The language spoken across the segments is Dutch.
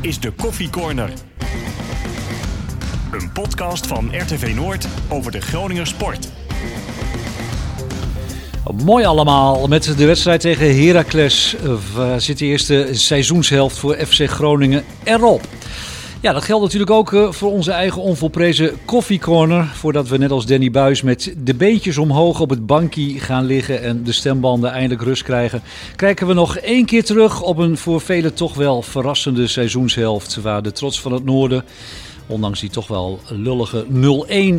is de Koffie Corner. Een podcast van RTV Noord over de Groninger sport. Mooi allemaal. Met de wedstrijd tegen Heracles uh, zit de eerste seizoenshelft voor FC Groningen erop. Ja, dat geldt natuurlijk ook uh, voor onze eigen onvolprezen koffiecorner. Voordat we net als Danny Buis met de beentjes omhoog op het bankje gaan liggen en de stembanden eindelijk rust krijgen, kijken we nog één keer terug op een voor velen toch wel verrassende seizoenshelft. Waar de trots van het noorden ondanks die toch wel lullige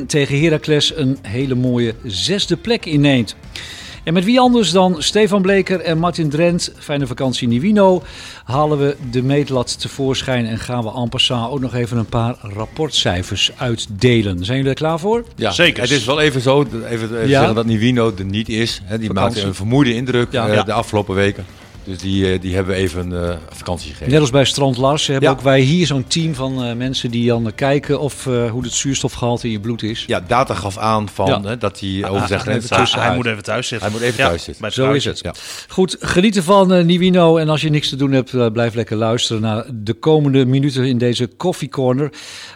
0-1 tegen Heracles, een hele mooie zesde plek inneemt. En met wie anders dan Stefan Bleker en Martin Drent, fijne vakantie Nivino, halen we de meetlat tevoorschijn en gaan we en passant ook nog even een paar rapportcijfers uitdelen. Zijn jullie er klaar voor? Ja, zeker. Het is wel even zo, even, even ja. zeggen dat Nivino er niet is. Hè. Die vakantie. maakte een vermoeide indruk ja. uh, de afgelopen weken. Dus die, die hebben even uh, vakantie gegeven. Net als bij Strand Lars hebben ja. ook wij hier zo'n team van uh, mensen die dan kijken of uh, hoe het zuurstofgehalte in je bloed is. Ja, data gaf aan van ja. dat hij over zijn grens staat. Hij moet even thuis zitten. Hij moet even ja, thuis zitten. Zo is het. Goed, genieten van Nivino. En als je niks te doen hebt, blijf lekker luisteren naar de komende minuten in deze koffiecorner.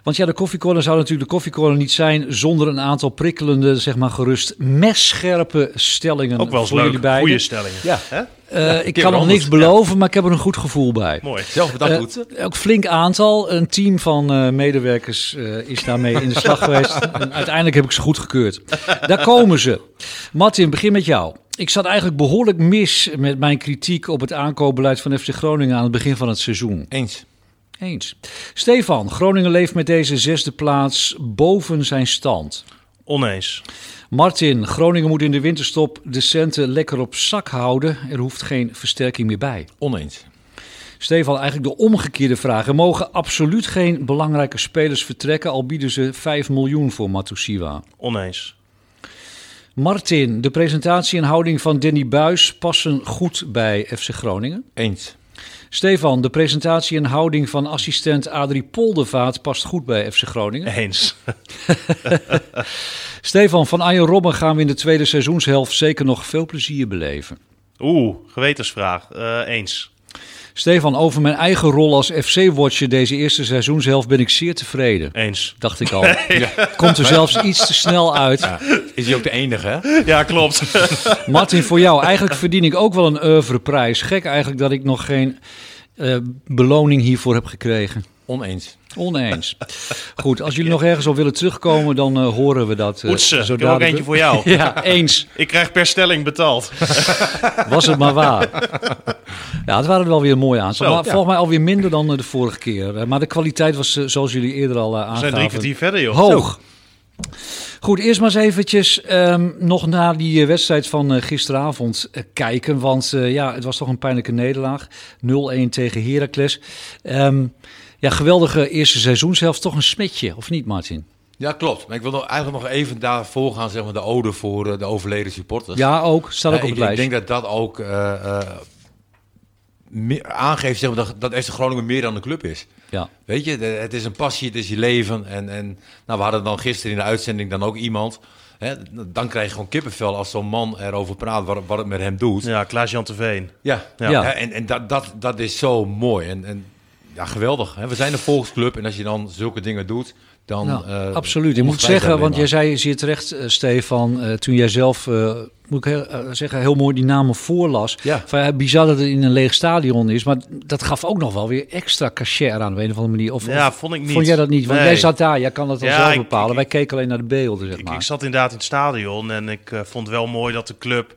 Want ja, de koffiecorner zou natuurlijk de koffiecorner niet zijn zonder een aantal prikkelende, zeg maar gerust, messcherpe stellingen ook wel voor leuk. jullie beiden. Goede stellingen. Ja. Hè? Uh, ik kan nog niks beloven, ja. maar ik heb er een goed gevoel bij. Mooi. Zelf bedankt. Uh, ook flink aantal. Een team van uh, medewerkers is daarmee in de slag geweest. En uiteindelijk heb ik ze goed gekeurd. Daar komen ze. Martin, begin met jou. Ik zat eigenlijk behoorlijk mis met mijn kritiek op het aankoopbeleid van FC Groningen aan het begin van het seizoen. Eens. Eens. Stefan, Groningen leeft met deze zesde plaats boven zijn stand. Oneens. Martin, Groningen moet in de winterstop de centen lekker op zak houden. Er hoeft geen versterking meer bij. Oneens. Stefan, eigenlijk de omgekeerde vraag. Er mogen absoluut geen belangrijke spelers vertrekken, al bieden ze 5 miljoen voor Matusiwa. Oneens. Martin, de presentatie en houding van Danny Buis passen goed bij FC Groningen. Eens. Stefan, de presentatie en houding van assistent Adrie Poldervaart past goed bij FC Groningen. Eens. Stefan, van Arjen Robben gaan we in de tweede seizoenshelft zeker nog veel plezier beleven. Oeh, gewetensvraag. Uh, eens. Stefan, over mijn eigen rol als FC-watcher deze eerste seizoenshelft ben ik zeer tevreden. Eens. Dacht ik al. Nee. Ja. Komt er zelfs iets te snel uit. Ja. Is hij ook de enige, hè? Ja, klopt. Martin, voor jou, eigenlijk verdien ik ook wel een oeuvreprijs. Gek eigenlijk dat ik nog geen uh, beloning hiervoor heb gekregen. Oneens. Oneens. Goed, als jullie nog ergens op willen terugkomen, dan uh, horen we dat. Uh, Oetsen, ik heb ook eentje voor jou. ja, eens. Ik krijg per stelling betaald. Was het maar waar. Ja, het waren wel weer mooi aan. Maar ja. volgens mij alweer minder dan de vorige keer. Maar de kwaliteit was, zoals jullie eerder al aangaven... We zijn drie kwartier verder, joh. Hoog. Goed, eerst maar eens eventjes um, nog naar die wedstrijd van uh, gisteravond uh, kijken. Want ja, het was toch een pijnlijke nederlaag. 0-1 tegen Heracles. Um, ja, geweldige eerste seizoen zelfs. Toch een smetje, of niet Martin? Ja, klopt. Maar ik wil nog, eigenlijk nog even daarvoor gaan, zeg maar, de ode voor de overleden supporters. Ja, ook. Staat ook op het ik, lijst. Ik denk dat dat ook meer, aangeeft zeg maar, dat, dat FC Groningen meer dan een club is. Ja. Weet je, het is een passie, het is je leven. En, en nou, we hadden dan gisteren in de uitzending dan ook iemand. Hè, dan krijg je gewoon kippenvel als zo'n man erover praat wat, wat het met hem doet. Ja, Klaas-Jan Teveen. Ja, ja. ja. en, en dat, dat, dat is zo mooi. En, en ja, geweldig. Hè? We zijn een volksclub en als je dan zulke dingen doet, dan... Nou, uh, absoluut. Ik moet zeggen, want jij zei zeer terecht, uh, Stefan, uh, toen jij zelf, moet ik heel, zeggen, heel mooi die namen voorlas. Ja. Van, bizar dat het in een leeg stadion is, maar dat gaf ook nog wel weer extra cachet aan op een of andere manier. Of, ja, vond ik niet. Vond jij dat niet? Want nee. jij zat daar, jij kan dat wel ja, zelf bepalen. Ik, Wij keken alleen naar de beelden, zeg ik, maar. Ik zat inderdaad in het stadion en ik vond wel mooi dat de club...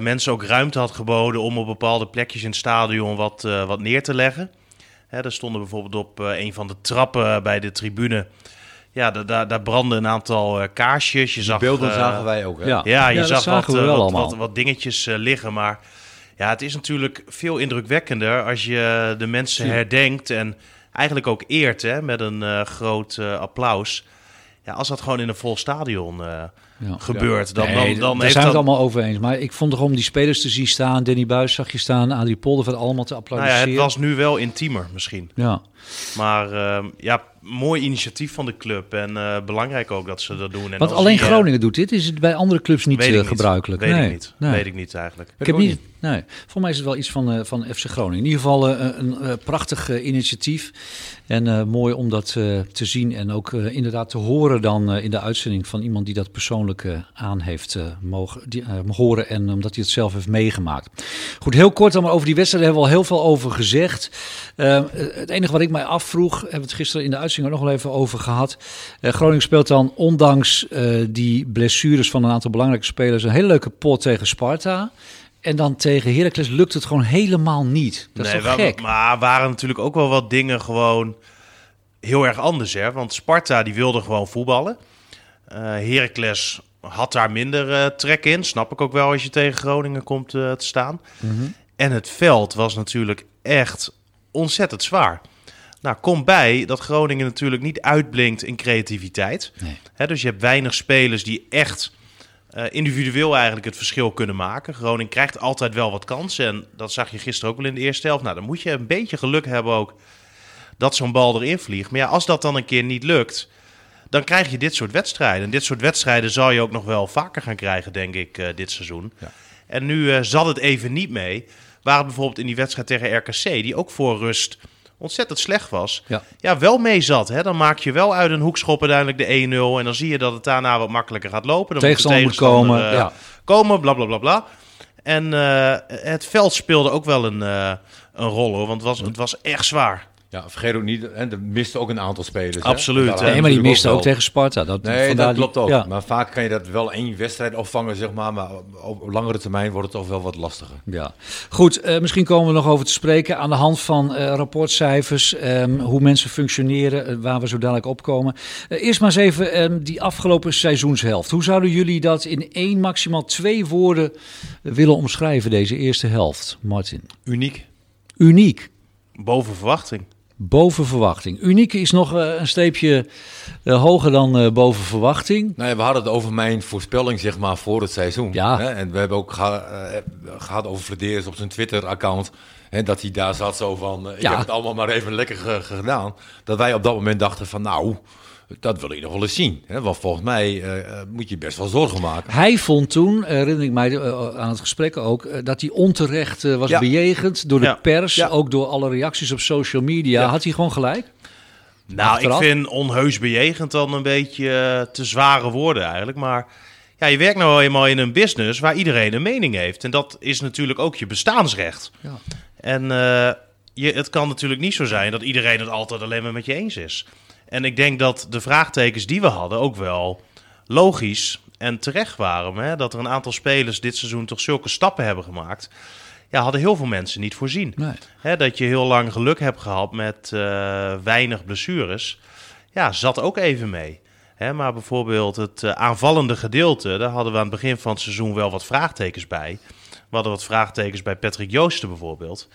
mensen ook ruimte had geboden om op bepaalde plekjes in het stadion wat, wat neer te leggen. Hè, er stonden bijvoorbeeld op uh, een van de trappen bij de tribune. Ja, daar, daar brandden een aantal uh, kaarsjes. Je zag, beelden uh, zagen wij ook. Hè? Ja, ja je ja, zag wat, wat, wat, wat, dingetjes liggen. Maar ja, het is natuurlijk veel indrukwekkender als je de mensen herdenkt. En eigenlijk ook eert hè, met een groot applaus. Ja, als dat gewoon in een vol stadion Ja. gebeurt. Dan, dan, daar zijn we het allemaal over eens. Maar ik vond toch om die spelers te zien staan. Danny Buis zag je staan. Adrie Polder allemaal te nou ja, applaudisseren. het was nu wel intiemer misschien. Ja. Maar ehm, ja, mooi initiatief van de club. En eh, belangrijk ook dat ze dat doen. En Want alleen je- Groningen doet dit. Is het bij andere clubs niet Weet ik eh, niet. gebruikelijk? Weet nee. ik niet. Nee. Weet ik niet eigenlijk. Ik heb niet. Nee, voor mij is het wel iets van, eh, van FC Groningen. In ieder geval eh, een eh, prachtig eh, initiatief. En eh, mooi om dat eh, te zien en ook eh, inderdaad te horen dan eh, in de uitzending van iemand die dat persoonlijk eh, aan heeft eh, mogen die, eh, horen en omdat hij het zelf heeft meegemaakt. Goed, heel kort dan maar over die wedstrijd hebben we al heel veel over gezegd. Eh, het enige wat ik mij afvroeg, hebben we het gisteren in de uitzending nog wel even over gehad. Eh, Groningen speelt dan ondanks eh, die blessures van een aantal belangrijke spelers een hele leuke pot tegen Sparta. En dan tegen Heracles lukt het gewoon helemaal niet. Dat is toch wel- gek? Maar waren natuurlijk ook wel wat dingen gewoon heel erg anders. Hè? Want Sparta die wilde gewoon voetballen. Eh Heracles had daar minder trek in. Snap ik ook wel als je tegen Groningen komt te staan. Mhm. En het veld was natuurlijk echt ontzettend zwaar. Nou, kom bij dat Groningen natuurlijk niet uitblinkt in creativiteit. Nee. Dus je hebt weinig spelers die echt eh, individueel eigenlijk het verschil kunnen maken. Groningen krijgt altijd wel wat kansen. En dat zag je gisteren ook wel in de eerste helft. Nou, dan moet je een beetje geluk hebben ook dat zo'n bal erin vliegt. Maar ja, als dat dan een keer niet lukt, dan krijg je dit soort wedstrijden. En dit soort wedstrijden zal je ook nog wel vaker gaan krijgen, denk ik, eh, dit seizoen. Ja. En nu eh, zat het even niet mee. Waar het bijvoorbeeld in die wedstrijd tegen RKC, die ook voor rust ontzettend slecht was, Ja. ja, wel mee zat. Hè? Dan maak je wel uit een hoekschop uiteindelijk de 1-0. En dan zie je dat het daarna wat makkelijker gaat lopen. Dan Tegenstander moet de moet komen, tegenstander, eh, ja. komen, bla bla bla bla. En eh, het veld speelde ook wel een, eh, een rol hoor, want het was, het was echt zwaar. Ja, vergeet ook niet, en er miste ook een aantal spelers. hè. Absoluut, hè. Nee, maar die we miste ook tegen Sparta. Dat, Nee, dat klopt ook. Ja. Maar vaak kan je dat wel één wedstrijd opvangen, zeg maar. Maar op op langere termijn wordt het toch wel wat lastiger. Ja, goed. eh, misschien komen we nog over te spreken aan de hand van eh, rapportcijfers, ehm, hoe mensen functioneren, eh, waar we zo dadelijk opkomen. Eerst maar eens even ehm, die afgelopen seizoenshelft. Hoe zouden jullie dat in één, maximaal twee woorden willen omschrijven, deze eerste helft, Martin? Uniek. Uniek. Boven verwachting. Boven verwachting. Uniek is nog eh, een streepje eh, hoger dan eh, boven verwachting. Nou ja, we hadden het over mijn voorspelling, zeg maar, voor het seizoen. Ja. Hè? En we hebben ook geha- eh, gehad over Flederis op zijn Twitter-account. hè, Dat hij daar zat zo van, ik Ja. heb het allemaal maar even lekker ge- gedaan. Dat wij op dat moment dachten van, nou, dat wil ik nog wel eens zien. Hè? Want volgens mij eh, eh, moet je best wel zorgen maken. Hij vond toen, eh, herinner ik mij aan het gesprek ook, dat hij onterecht was Ja. bejegend door de Ja. pers, Ja. ook door alle reacties op social media. Ja. Had hij gewoon gelijk? Nou, Achteraf? ik vind onheus bejegend dan een beetje te zware woorden eigenlijk. Maar ja, je werkt nou eenmaal in een business waar iedereen een mening heeft. En dat is natuurlijk ook je bestaansrecht. Ja. En eh, je, het kan natuurlijk niet zo zijn dat iedereen het altijd alleen maar met je eens is. En ik denk dat de vraagtekens die we hadden ook wel logisch en terecht waren. Hè? Dat er een aantal spelers dit seizoen toch zulke stappen hebben gemaakt. Ja, hadden heel veel mensen niet voorzien. Nee. Hè, dat je heel lang geluk hebt gehad met eh, weinig blessures. Ja, zat ook even mee. Hè, maar bijvoorbeeld het eh, aanvallende gedeelte, daar hadden we aan het begin van het seizoen wel wat vraagtekens bij. We hadden wat vraagtekens bij Patrick Joosten bijvoorbeeld.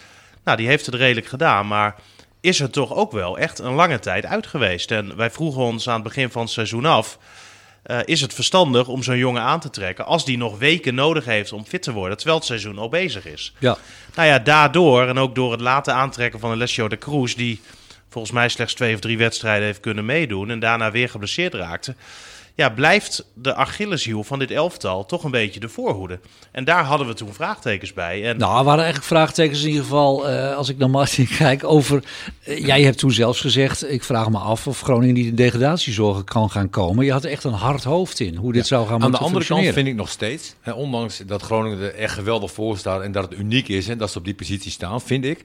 Nou, die heeft het redelijk gedaan, maar is er toch ook wel echt een lange tijd uit geweest. En wij vroegen ons aan het begin van het seizoen af... eh, is het verstandig om zo'n jongen aan te trekken als die nog weken nodig heeft om fit te worden, terwijl het seizoen al bezig is? Ja. Nou ja, daardoor en ook door het laten aantrekken van Alessio de Cruz, die volgens mij slechts twee of drie wedstrijden heeft kunnen meedoen en daarna weer geblesseerd raakte. Ja, blijft de Achilleshiel van dit elftal toch een beetje de voorhoede. En daar hadden we toen vraagtekens bij. En Nou, er waren eigenlijk vraagtekens in ieder geval, eh, als ik naar Martin kijk, over... eh, jij hebt toen zelfs gezegd, ik vraag me af of Groningen niet in degradatiezorgen kan gaan komen. Je had er echt een hard hoofd in, hoe dit zou gaan Aan de andere kant vind ik nog steeds, hè, ondanks dat Groningen er echt geweldig voor staat en dat het uniek is en dat ze op die positie staan, vind ik,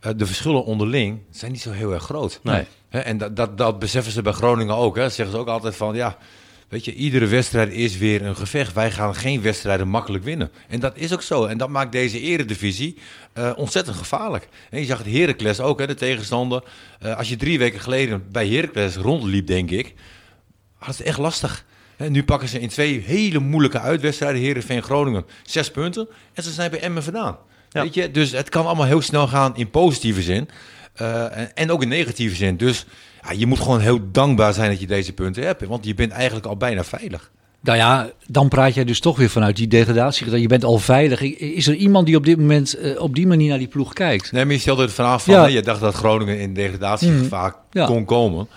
eh, de verschillen onderling zijn niet zo heel erg groot. Nee. Hè, en dat, dat, dat beseffen ze bij Groningen ook. Hè. Zeggen ze ook altijd van, ja, weet je, iedere wedstrijd is weer een gevecht. Wij gaan geen wedstrijden makkelijk winnen. En dat is ook zo. En dat maakt deze eredivisie eh, ontzettend gevaarlijk. En je zag het Heracles ook, hè, de tegenstander. Eh, als je drie weken geleden bij Heracles rondliep, denk ik, had het echt lastig. Hè, nu pakken ze in twee hele moeilijke uitwedstrijden, Heerenveen Groningen, zes punten. En ze zijn bij Emmen vandaan. Ja. Weet je? Dus het kan allemaal heel snel gaan in positieve zin. eh, en, en ook in negatieve zin. Dus ja, je moet gewoon heel dankbaar zijn dat je deze punten hebt. Want je bent eigenlijk al bijna veilig. Nou ja, dan praat jij dus toch weer vanuit die degradatie. Je bent al veilig. Is er iemand die op dit moment eh, op die manier naar die ploeg kijkt? Nee, maar je stelde het vanaf van, Ja. hè, je dacht dat Groningen in degradatiegevaar Ja. kon komen.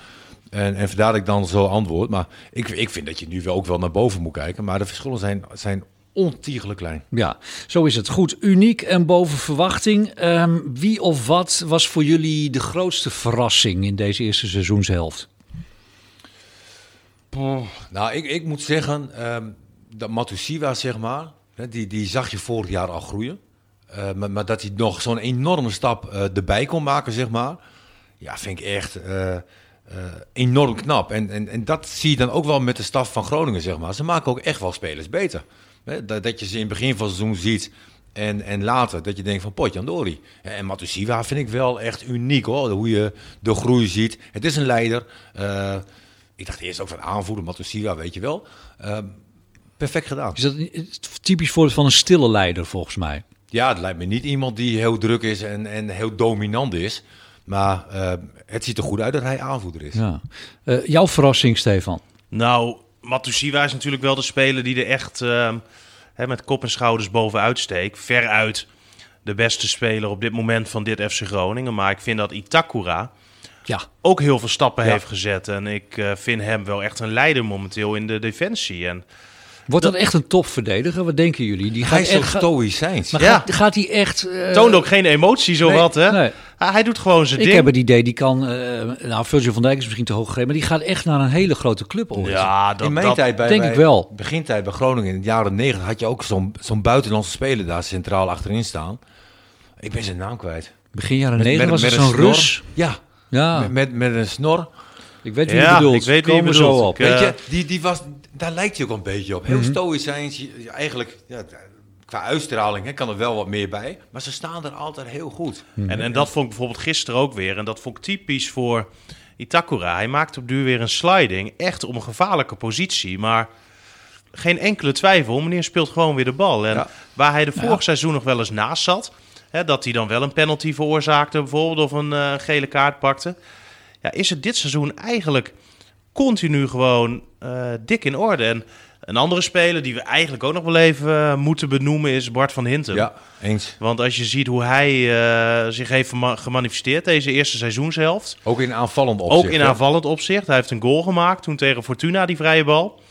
En, en vandaar dat ik dan zo antwoord. Maar ik, ik vind dat je nu wel ook wel naar boven moet kijken. Maar de verschillen zijn, zijn ontiegelijk klein. Ja, zo is het. Goed, uniek en boven verwachting. Ehm, wie of wat was voor jullie de grootste verrassing in deze eerste seizoenshelft? Nou, ik, ik moet zeggen, ehm, dat Matusiwa, zeg maar, die, die zag je vorig jaar al groeien. Eh, maar, maar dat hij nog zo'n enorme stap eh, erbij kon maken, zeg maar. Ja, vind ik echt eh, enorm knap. En, en, en dat zie je dan ook wel met de staf van Groningen, zeg maar. Ze maken ook echt wel spelers beter. Dat, dat je ze in het begin van het seizoen ziet en, en later dat je denkt van potjandori. En Matusiwa vind ik wel echt uniek, hoor. Hoe je de groei ziet. Het is een leider. Eh, ik dacht eerst ook van aanvoerder, Matusiwa, weet je wel. Ehm, perfect gedaan. Is dat typisch voor van een stille leider volgens mij? Ja, het lijkt me niet iemand die heel druk is en, en heel dominant is. Maar eh, het ziet er goed uit dat hij aanvoerder is. Ja. Eh, jouw verrassing, Stefan? Nou, Matusiwa is natuurlijk wel de speler die er echt ehm, hè, met kop en schouders bovenuit steekt. Veruit de beste speler op dit moment van dit FC Groningen. Maar ik vind dat Itakura Ja, ook heel veel stappen Ja. heeft gezet. En ik eh, vind hem wel echt een leider momenteel in de defensie. En wordt dat echt een topverdediger? Wat denken jullie? Die Hij is zo echt, gaat- stoïcijns. maar Ja. gaat, gaat hij echt... eh, toont ook geen emotie zo nee, wat, hè? nee. Ah, hij doet gewoon zijn Ik ding. heb het idee, die kan... eh, nou, Virgil van Dijk is misschien te hoog gegrepen... maar die gaat echt naar een hele grote club ooit. Ja, dat, in mijn dat- tijd bij, denk bij- ik wel. begintijd bij Groningen in de jaren negentig had je ook zo'n zo'n buitenlandse speler daar centraal achterin staan. Ik ben zijn naam kwijt. Begin jaren Met- 90 met- was het met zo'n. Rus. Ja, Ja, met, met, met een snor. Ik weet wie Ja, je bedoelt. ik weet wie je Komen we bedoelt. zo op. Ik, Weet eh, je, die, die was, daar lijkt hij ook een beetje op. Heel Mhm. stoïcijns. je- je- Eigenlijk, ja, qua uitstraling hè, kan er wel wat meer bij. Maar ze staan er altijd heel goed. En, en dat vond ik bijvoorbeeld gisteren ook weer. En dat vond ik typisch voor Itakura. Hij maakt op duur weer een sliding. Echt op een gevaarlijke positie. Maar geen enkele twijfel. Meneer speelt gewoon weer de bal. En Ja. waar hij de vorig seizoen nog wel eens naast zat. Hè, dat hij dan wel een penalty veroorzaakte bijvoorbeeld. Of een eh, gele kaart pakte. Ja, is het dit seizoen eigenlijk continu gewoon eh, dik in orde. En een andere speler die we eigenlijk ook nog wel even eh, moeten benoemen is Bart van Hintem. Ja, eens. Want als je ziet hoe hij eh, zich heeft gemanifesteerd deze eerste seizoenshelft. Ook in aanvallend opzicht. ook in hè? aanvallend opzicht. Hij heeft een goal gemaakt toen tegen Fortuna, die vrije bal.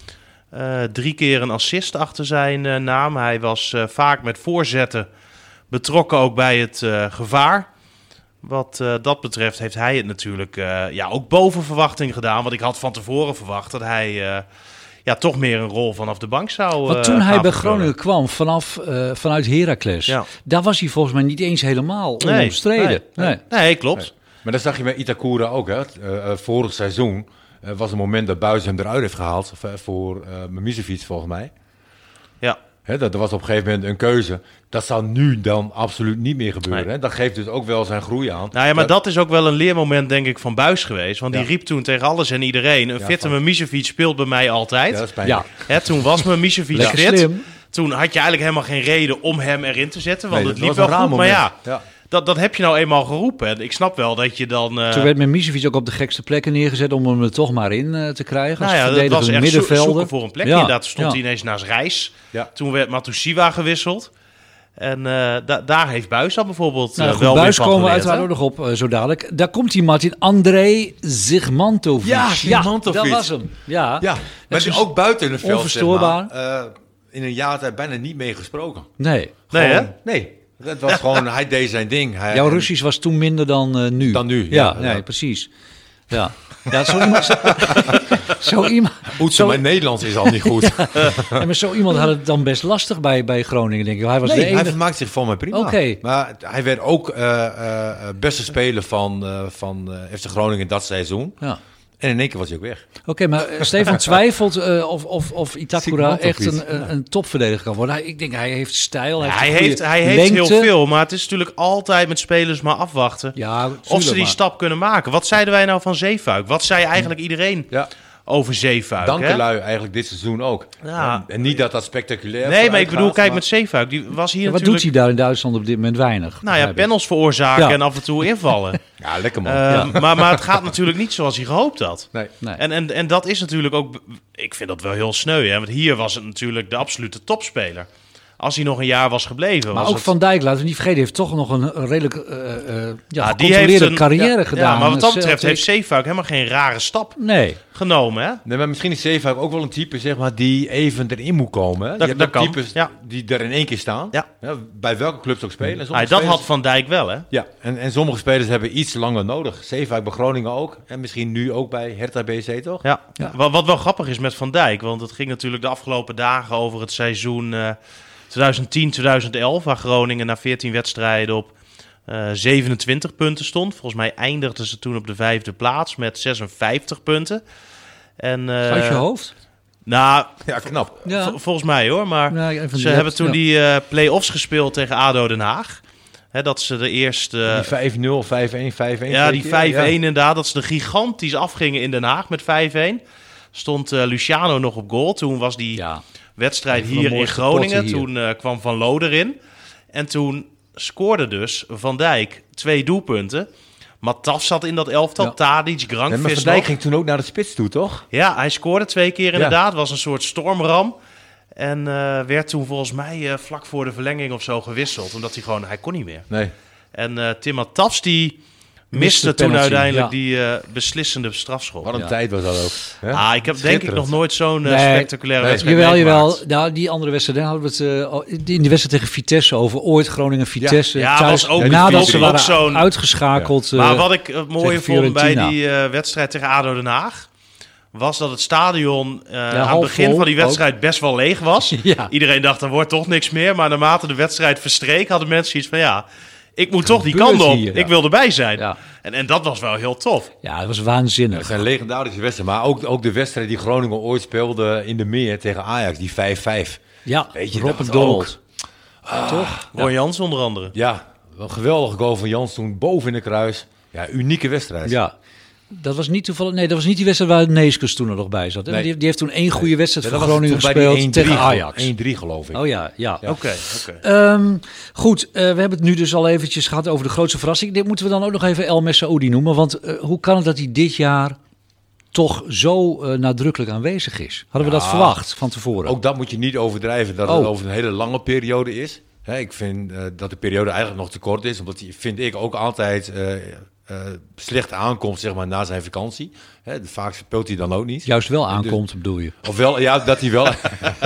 Drie keer een assist achter zijn naam. Hij was vaak met voorzetten betrokken ook bij het gevaar. Wat eh, dat betreft heeft hij het natuurlijk eh, ja, ook boven verwachting gedaan. Want ik had van tevoren verwacht dat hij eh, ja, toch meer een rol vanaf de bank zou Want toen hij bij. Groningen kwam, vanaf, eh, vanuit Heracles, Ja. daar was hij volgens mij niet eens helemaal Nee, onomstreden. nee, Nee. Nee, klopt. Maar dat zag je met Itakura ook. Hè? Vorig seizoen eh, was een moment dat Buis hem eruit heeft gehaald. Voor eh Mimicevic volgens mij. Dat, dat was op een gegeven moment een keuze. Dat zou nu dan absoluut niet meer gebeuren. Nee. Hè? Dat geeft dus ook wel zijn groei aan. Nou ja, maar dat is ook wel een leermoment, denk ik, van Buis geweest. Want die riep toen tegen alles en iedereen... een Ja, fitte Mimicevic speelt bij mij altijd. Ja, dat is pijnlijk. Ja, Hè, toen was Mimicevic fit. slim. Toen had je eigenlijk helemaal geen reden om hem erin te zetten. Want Nee, het liep wel goed. Maar. Ja. Dat, dat heb je nou eenmaal geroepen. En ik snap wel dat je dan... eh, Toen werd Mimicevic ook op de gekste plekken neergezet om hem er toch maar in eh, te krijgen. Als nou ja, dat was echt zoeken voor een plekje. Ja, Inderdaad, stond ja. hij ineens naast Reis. Ja. Toen werd Matusiwa gewisseld. En eh, da- daar heeft Buis dan bijvoorbeeld Nou, goed, wel Buis van komen we uiteraard ook nog op, zo dadelijk. Daar komt hij, Martin. André Zigmantovic. Ja, Zigmantovic. dat was hem. Ja, Ja, maar is ook buiten het veld, onverstoorbaar. Zeg maar, eh, in een jaar tijd bijna niet meer gesproken. Nee. Nee, hè? Nee, dat was gewoon, hij deed zijn ding. Hij, Jouw en- Russisch was toen minder dan eh, nu. Dan nu, Ja, ja, ja. nee, precies. Ja, ja zo iemand... Zo, zo iemand, zo, mijn Nederlands is al niet goed. ja, maar zo iemand had het dan best lastig bij, bij Groningen, denk ik. Hij was Nee, de hij enige... vermaakt zich voor mij prima. Maar hij werd ook eh, beste speler van, eh van FC Groningen dat seizoen. Ja. En in één keer was hij ook weg. Oké, maar eh, Stefan twijfelt eh, of, of, of Itakura echt een, een, een topverdediger kan worden. Hij- Ik denk, hij heeft stijl, hij Ja, heeft, hij heeft, goede hij heeft heel veel, maar het is natuurlijk altijd met spelers maar afwachten. Ja, of ze die maar- stap kunnen maken. Wat zeiden wij nou van Zeefuik? Wat zei eigenlijk iedereen Ja. Over Zeefuik. hè? Dankelui eigenlijk dit seizoen ook. Ja. En, niet dat dat spectaculair Nee, maar ik bedoel, gaat, kijk maar- met Zeefuik. Die was hier Ja, wat natuurlijk... doet hij daar in Duitsland op dit moment? Weinig. Nou ja, panels veroorzaken Ja. en af en toe invallen. Ja, lekker man. Ehm, maar, maar het gaat natuurlijk niet zoals hij gehoopt had. nee. Nee. En, en, en dat is natuurlijk ook... Ik vind dat wel heel sneu, hè. Want hier was het natuurlijk de absolute topspeler. Als hij nog een jaar was gebleven. Maar was ook het- Van Dijk, laten we niet vergeten, heeft toch nog een, een redelijk eh eh ja, Ja, gecontroleerde carrière ja, gedaan. Ja, maar wat dat betreft heeft Zeefuik helemaal geen rare stap Nee, genomen, hè? Nee, maar misschien is Zeefuik ook wel een type zeg maar, die even erin moet komen. Hè? Dat- je hebt dat ook kan, types ja. die er in één keer staan. Ja. bij welke club ze ook spelen. En Ah, dat spelers- had Van Dijk wel, hè? Ja, en, en sommige spelers hebben iets langer nodig. Zeefuik bij Groningen ook. En misschien nu ook bij Hertha BC, toch? Ja. Ja. Wat, wat wel grappig is met Van Dijk, want het ging natuurlijk de afgelopen dagen over het seizoen eh 2010-2011, waar Groningen na 14 wedstrijden op eh 27 punten stond. Volgens mij eindigden ze toen op de vijfde plaats met 56 punten. En, eh, uit je hoofd. Nou, Ja, knap. Ja. Volgens mij hoor, maar Ja, ze hebben toen ja. die eh play-offs gespeeld tegen ADO Den Haag. Hè, dat ze de eerste... Die 5-0, 5-1, 5-1. ja, die 5-1 keer. Ja. inderdaad. Dat ze er gigantisch afgingen in Den Haag met 5-1. Stond eh, Luciano nog op goal. Toen was die Ja. Wedstrijd hier in Groningen. hier. Toen eh, kwam Van Loo erin. En toen scoorde dus Van Dijk twee doelpunten. Mataf zat in dat elftal. Ja. Tadic, Nee, maar Grankvis Van Dijk nog. ging toen ook naar de spits toe, toch? Ja, hij scoorde twee keer inderdaad. Was een soort stormram. En eh, werd toen volgens mij eh, vlak voor de verlenging of zo gewisseld. Omdat hij gewoon, hij kon niet meer. Nee. En eh Tim Matafs die Miste toen uiteindelijk ja. die eh, beslissende strafschop. Wat een Ja. tijd was dat ook. hè? Ah, ik heb denk ik nog nooit zo'n eh, Nee. spectaculaire Nee. wedstrijd Jawel, jawel. Nou, die andere wedstrijd, daar hadden we het eh, in de wedstrijd tegen Vitesse over. Ooit Groningen-Vitesse. Ja, thuis, was ook- nadat ze waren zo'n- uitgeschakeld. Maar wat ik het mooie vond bij die eh, wedstrijd tegen ADO Den Haag... was dat het stadion eh, aan het begin vol van die wedstrijd best wel leeg was. Ja. Iedereen dacht, er wordt toch niks meer. Maar naarmate de wedstrijd verstreek, hadden mensen iets van... ja, ik moet toch die kant op. hier? Ik wil erbij zijn. Ja. En, en dat was wel heel tof. ja, dat was waanzinnig. zijn legendarische wedstrijden. Maar ook, ook de wedstrijd die Groningen ooit speelde in de meer tegen Ajax, die 5-5. Ja, Weet je, Rob dat en was Donald. Toch? Ron Jans onder andere. Ja, een geweldige goal van Jans toen boven in de kruis. Ja, unieke wedstrijd. Ja. Dat was niet toevallig. Nee, dat was niet die wedstrijd waar Neeskens toen er nog bij zat. hè? Nee. Die, die heeft toen één goede wedstrijd Ja, voor Groningen gespeeld 1-3 tegen geloof- Ajax. 1-3 geloof ik. Oh ja, ja. Oké, oké. Ehm, goed, eh, we hebben het nu dus al eventjes gehad over de grootste verrassing. Dit moeten we dan ook nog even El Messaoudi noemen. Want eh, hoe kan het dat hij dit jaar toch zo eh, nadrukkelijk aanwezig is? Hadden we dat verwacht van tevoren? Ook dat moet je niet overdrijven, dat Oh. het over een hele lange periode is. Hè, ik vind eh, dat de periode eigenlijk nog te kort is, omdat die, vind ik, ook altijd eh, slecht aankomt zeg maar, na zijn vakantie. Hè, vaak speelt hij dan ook niet. Juist wel aankomt, bedoel je? Ofwel, ja, dat hij wel...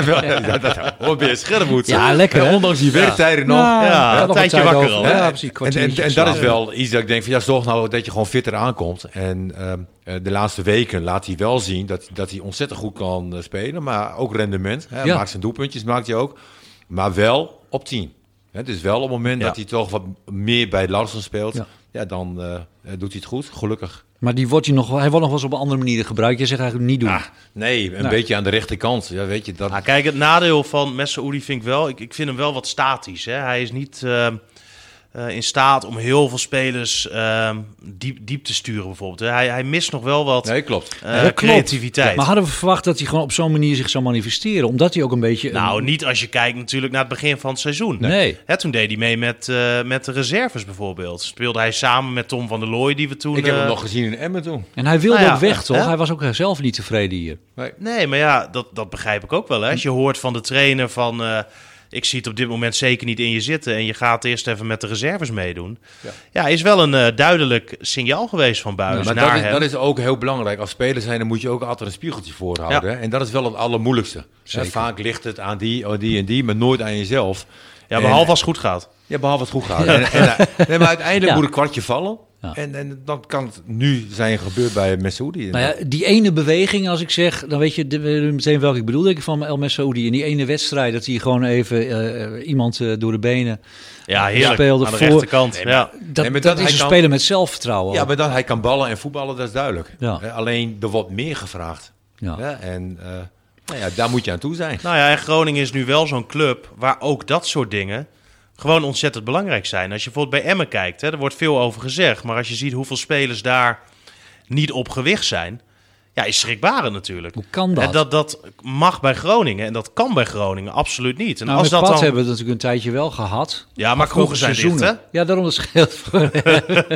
wel ja, dat, dat, ben je scherp moet. Ja, lekker, Hè? Ondanks die werktijden nog. Ja, een tijdje tijd wakker over. al, Ja, precies. En, en, dat is wel iets dat ik denk van ja, zorg nou dat je gewoon fitter aankomt. En ehm, eh, de laatste weken laat hij wel zien dat, dat hij ontzettend goed kan eh, spelen. Maar ook rendement. Hè. Maakt zijn doelpuntjes, maakt hij ook. Maar wel op 10. Hè, Het is wel op het moment dat hij toch wat meer bij Larsen speelt. Ja. Dan eh, doet hij het goed, gelukkig. Maar die wordt hij, nog, hij wordt nog wel eens op een andere manier gebruikt. Je zegt eigenlijk niet doen. Ah, nee, een beetje aan de rechterkant. Ja, weet je, dat, Nou, kijk, het nadeel van Messaoudi vind ik wel... Ik, ik vind hem wel wat statisch. Hè? Hij is niet eh, eh, in staat om heel veel spelers eh, diep, diep te sturen bijvoorbeeld. Hij, hij mist nog wel wat nee, klopt. eh, klopt. creativiteit. Maar hadden we verwacht dat hij gewoon op zo'n manier zich zou manifesteren? Omdat hij ook een beetje... een- Nou, niet als je kijkt natuurlijk naar het begin van het seizoen. Nee. Hè, toen deed hij mee met, eh, met de reserves bijvoorbeeld. Speelde hij samen met Tom van der Looy, die we toen... Ik heb hem nog gezien in Emmen toen. En hij wilde Nou ja, ook weg, toch? hè? Hij was ook zelf niet tevreden hier. Nee. Nee, maar ja, dat, dat begrijp ik ook wel. Hè. Als je hoort van de trainer van... ik zie het op dit moment zeker niet in je zitten... en je gaat eerst even met de reserves meedoen. Ja. Ja, is wel een eh, duidelijk signaal geweest van Buis maar naar dat is, dat is ook heel belangrijk. Als speler zijn, dan moet je ook altijd een spiegeltje voorhouden. Ja. En dat is wel het allermoeilijkste. Zeker. Vaak ligt het aan die, aan die en die, maar nooit aan jezelf. ja, En- behalve als het goed gaat. Ja, behalve het goed gaat. En, en, eh, nee, maar uiteindelijk Ja. moet een kwartje vallen. Ja. En, en dan kan het nu zijn gebeurd bij Messoudi. Nou ja, die ene beweging, als ik zeg, dan weet je de- meteen welke ik bedoel. Denk ik van El Messoudi. In die ene wedstrijd, dat hij gewoon even eh, iemand eh, door de benen Ja, heerlijk. speelde aan de voor- rechterkant. Nee, maar- ja. Dat, Nee, maar dat, dat is een kan- speler met zelfvertrouwen. Ja, maar dat hij kan ballen en voetballen, dat is duidelijk. Ja. Alleen, er wordt meer gevraagd. Ja. En eh, nou ja, daar moet je aan toe zijn. Nou ja, en Groningen is nu wel zo'n club... waar ook dat soort dingen gewoon ontzettend belangrijk zijn. Als je bijvoorbeeld bij Emmen kijkt, hè, er wordt veel over gezegd... maar als je ziet hoeveel spelers daar niet op gewicht zijn... ja, is schrikbarend natuurlijk. Hoe kan dat? En dat, dat mag bij Groningen en dat kan bij Groningen absoluut niet. En nou, als met dat Pat dan... hebben we natuurlijk een tijdje wel gehad. Ja, maar kroegen zijn dicht, hè? Ja, daarom dat scheelt. voor-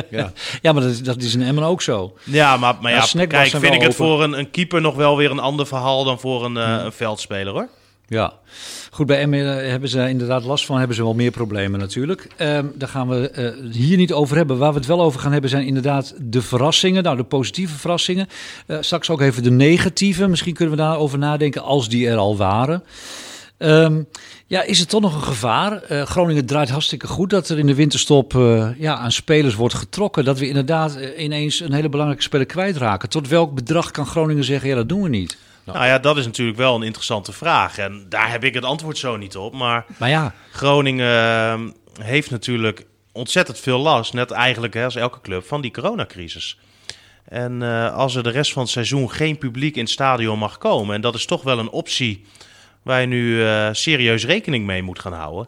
Ja. ja, maar dat is, dat is in Emmen ook zo. Ja, maar, maar Ja, kijk, vind ik het voor een, een keeper nog wel weer een ander verhaal dan voor een, eh, een veldspeler, hoor. Ja, goed, bij Emmen eh, hebben ze inderdaad last van, hebben ze wel meer problemen natuurlijk. Ehm, daar gaan we eh, hier niet over hebben. Waar we het wel over gaan hebben zijn inderdaad de verrassingen, nou de positieve verrassingen. Eh, straks ook even de negatieve, misschien kunnen we daarover nadenken als die er al waren. Ehm, ja, is het toch nog een gevaar? Groningen draait hartstikke goed dat er in de winterstop ja, aan spelers wordt getrokken. Dat we inderdaad ineens een hele belangrijke speler kwijtraken. Tot welk bedrag kan Groningen zeggen, ja dat doen we niet? Nou ja, dat is natuurlijk wel een interessante vraag. En daar heb ik het antwoord zo niet op. Maar Maar ja, Groningen eh, heeft natuurlijk ontzettend veel last, net eigenlijk hè, als elke club, van die coronacrisis. En eh, als er de rest van het seizoen geen publiek in het stadion mag komen, en dat is toch wel een optie waar je nu eh, serieus rekening mee moet gaan houden.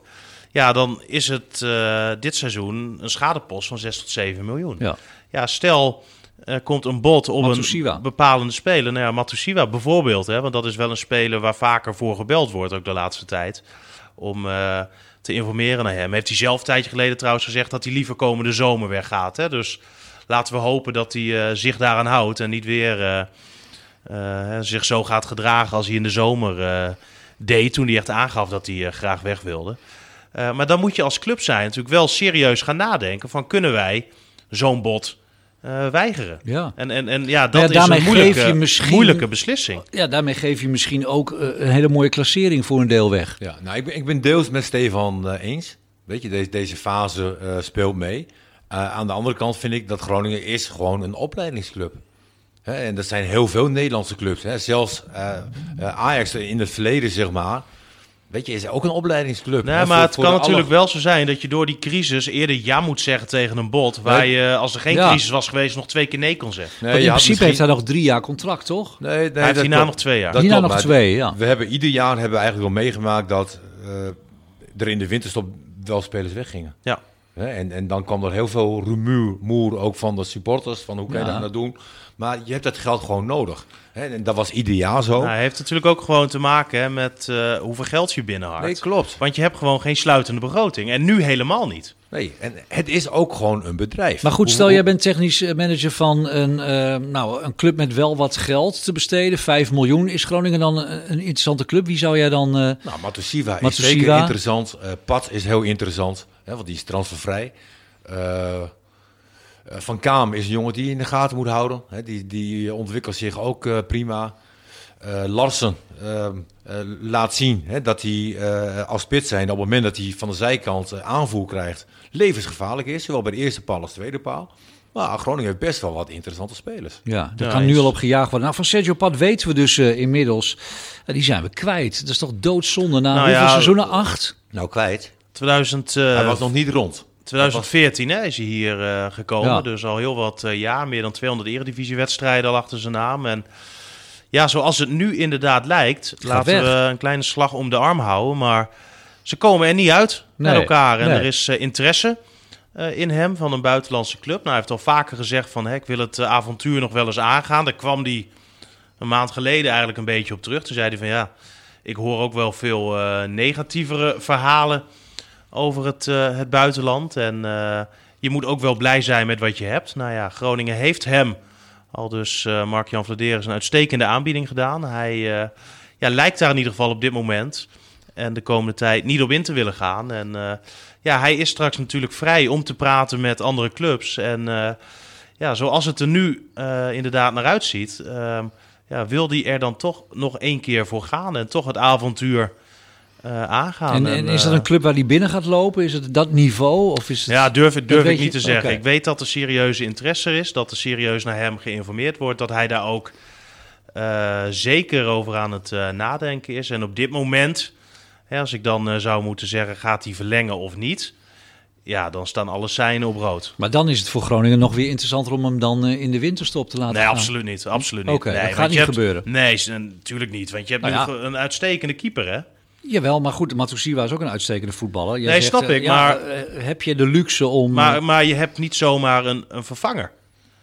Ja, dan is het eh, dit seizoen een schadepost van 6 tot 7 miljoen. ja. Ja, stel, er komt een bod op Matusiwa. een bepalende speler. Nou ja, Matusiwa bijvoorbeeld, hè, want dat is wel een speler waar vaker voor gebeld wordt, ook de laatste tijd. Om eh, te informeren naar hem. Heeft hij zelf een tijdje geleden trouwens gezegd dat hij liever komende zomer weggaat. Hè? Dus laten we hopen dat hij eh, zich daaraan houdt en niet weer eh, eh, zich zo gaat gedragen als hij in de zomer eh, deed. Toen hij echt aangaf dat hij eh, graag weg wilde. Eh, maar dan moet je als club zijn natuurlijk wel serieus gaan nadenken van kunnen wij zo'n bod eh, weigeren? ja. En, en, en ja, dat Nou ja, is daarmee een moeilijke, geef je misschien- moeilijke beslissing. Ja, daarmee geef je misschien ook eh, een hele mooie klassering voor een deel weg. Ja, nou, ik ben, ik ben deels met Stefan eh, eens. Weet je, deze, deze fase eh, speelt mee. Eh, aan de andere kant vind ik dat Groningen is gewoon een opleidingsclub. Hè, en dat zijn heel veel Nederlandse clubs. Hè. Zelfs eh, eh, Ajax in het verleden, zeg maar. Weet je, is ook een opleidingsclub. Nee, hè, maar voor- het voor kan natuurlijk alle- wel zo zijn dat je door die crisis eerder ja moet zeggen tegen een bod. Waar Nee. je, als er geen Ja. crisis was geweest, nog twee keer nee kon zeggen. Nee, in principe heeft misschien- hij nog drie jaar contract, toch? Nee, nee, Hij heeft dat hierna nog twee jaar. Dat Hierna klopt, nog maar twee, ja. We hebben ieder jaar hebben we eigenlijk wel meegemaakt dat eh, er in de winterstop wel spelers weggingen. Ja. Hè, En, en dan kwam er heel veel rumoer moer ook van de supporters, van hoe kan je Ja. dat nou doen. Maar je hebt dat geld gewoon nodig. Hè, En dat was ieder jaar zo. Nou, hij heeft natuurlijk ook gewoon te maken hè, met eh, hoeveel geld je binnenhaalt. nee, klopt. Want je hebt gewoon geen sluitende begroting. En nu helemaal niet. Nee, en het is ook gewoon een bedrijf. Maar goed, stel hoe- jij bent technisch eh, manager van een, eh, nou, een club met wel wat geld te besteden. 5 miljoen. Is Groningen dan een, een interessante club? Wie zou jij dan... eh, Nou, Matusiwa is zeker interessant. Pat is heel interessant, hè, want die is transfervrij. Van Kaam is een jongen die je in de gaten moet houden. Hè, die, die ontwikkelt zich ook prima. Larsen laat zien hè, dat hij eh, als spits zijn op het moment dat hij van de zijkant eh, aanvoer krijgt, levensgevaarlijk is. Zowel bij de eerste paal als de tweede paal. Maar Groningen heeft best wel wat interessante spelers. ja, daar Ja, kan nu al op gejaagd worden. Nou, van Sergio Pat weten we dus eh, inmiddels. die zijn we kwijt. Dat is toch doodzonde na Nou hoeveel ja, seizoenen? Acht? Nou, kwijt. 2000, eh, Hij was nog niet rond. 2014 hè, is hij hier eh, gekomen. Ja. Dus al heel wat eh, jaar. Meer dan 200 eredivisiewedstrijden al achter zijn naam. En ja, zoals het nu inderdaad lijkt. Ga laten weg. we een kleine slag om de arm houden. Maar ze komen er niet uit met elkaar. En nee. er is eh, interesse eh, in hem van een buitenlandse club. Nou, hij heeft al vaker gezegd van... Ik wil het eh, avontuur nog wel eens aangaan. Daar kwam hij een maand geleden eigenlijk een beetje op terug. Toen zei hij van ja... Ik hoor ook wel veel negatievere verhalen over het, het buitenland. En je moet ook wel blij zijn met wat je hebt. Nou ja, Groningen heeft hem, al dus eh, Mark-Jan Vladeris, een uitstekende aanbieding gedaan. Hij eh, ja, lijkt daar in ieder geval op dit moment en de komende tijd niet op in te willen gaan. En eh, ja, hij is straks natuurlijk vrij om te praten met andere clubs. En ja, zoals het er nu inderdaad naar uitziet, ehm, ja, wil hij er dan toch nog één keer voor gaan en toch het avontuur eh, aangaan. En, en is dat eh, een club waar die binnen gaat lopen? Is het dat niveau? Of is het... ja, durf, ik- durf niet te zeggen. Ik weet dat er serieuze interesse is, dat er serieus naar hem geïnformeerd wordt, dat hij daar ook eh, zeker over aan het nadenken is. En op dit moment, hè, als ik dan zou moeten zeggen, gaat hij verlengen of niet? Ja, dan staan alle seinen op rood. Maar dan is het voor Groningen nog weer interessanter om hem dan in de winterstop te laten Nee, gaan. absoluut niet. Absoluut niet. Oké, nee, dat gaat niet hebt- gebeuren. Nee, natuurlijk niet. Want je hebt Nou nu ja. een uitstekende keeper, hè? Jawel, maar goed, Matusiwa is ook een uitstekende voetballer. Jij Nee, zegt, snap eh, ik, ja, maar- eh, heb je de luxe om... Maar, maar je hebt niet zomaar een, een vervanger.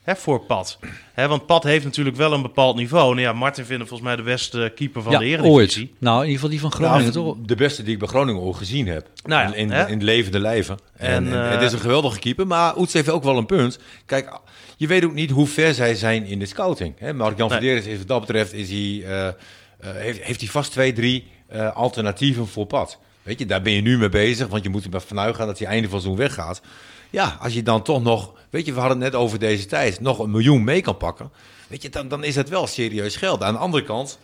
hè, voor Pat. Hè, want Pat heeft natuurlijk wel een bepaald niveau. Nou ja, Martin vindt volgens mij de beste keeper van de Eredivisie. ooit. Nou, in ieder geval die van Groningen, toch? de beste die ik bij Groningen ooit gezien heb. Nou ja, in, in, in het levende lijven. En, En, en eh, het is een geweldige keeper, maar Oets heeft ook wel een punt. Kijk, je weet ook niet hoe ver zij zijn in de scouting. Hè? Mark-Jan Nee. Verderes is wat dat betreft is hij, eh, eh, heeft, heeft hij vast twee, drie eh, alternatieven voor pad. Weet je, daar ben je nu mee bezig, want je moet er vanuit gaan dat hij einde van zo'n weggaat. Ja, als je dan toch nog, weet je, we hadden het net over deze tijd, nog een miljoen mee kan pakken. Weet je, dan, dan is het wel serieus geld. Aan de andere kant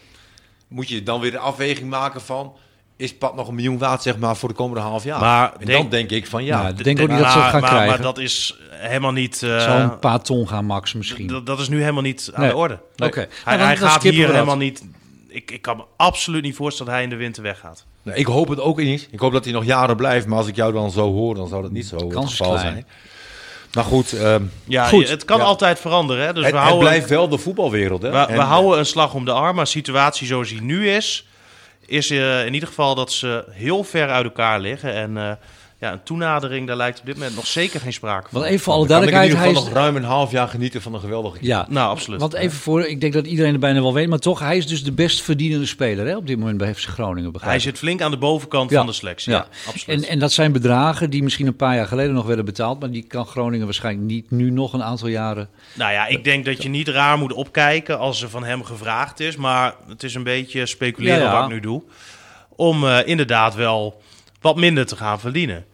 moet je dan weer de afweging maken van... is pad nog een miljoen waard, zeg maar, voor de komende half jaar? Maar en denk- dan denk ik van ja. Ja, ik denk ook niet dat ze het maar, gaan maar, krijgen. Maar dat is helemaal niet... eh, Zo'n paar ton gaan max misschien. dat, dat is nu helemaal niet aan Nee. de orde. Oké. Nou, Hij, dan gaat hier dat. helemaal niet... Ik, ik kan me absoluut niet voorstellen dat hij in de winter weggaat. Nou, ik hoop het ook niet. Ik hoop dat hij nog jaren blijft. Maar als ik jou dan zo hoor, dan zou dat niet zo het geval klein. zijn. Maar goed, ehm, Ja, Goed. het kan Ja. altijd veranderen. Hè? Dus het, we, het houden, blijft wel de voetbalwereld. Hè? we, En- we houden een slag om de arm. Maar de situatie zoals die nu is... is eh, in ieder geval dat ze heel ver uit elkaar liggen. En eh, ja, een toenadering, daar lijkt op dit moment nog zeker geen sprake van. Want even voor alle dan kan ik in duidelijkheid, ieder hij geval is... nog ruim een half jaar genieten van een geweldige keeper. Ja, Nou, absoluut. want even voor, ik denk dat iedereen er bijna wel weet, maar toch, hij is dus de best verdienende speler hè, op dit moment bij FC Groningen. begrijp Hij zit flink aan de bovenkant Ja. van de selectie. Ja, Ja. absoluut. En, en dat zijn bedragen die misschien een paar jaar geleden nog werden betaald, maar die kan Groningen waarschijnlijk niet nu nog een aantal jaren. Nou ja, ik denk dat je niet raar moet opkijken als er van hem gevraagd is. Maar het is een beetje speculeren Ja, ja. wat ik nu doe. Om eh, inderdaad wel wat minder te gaan verdienen.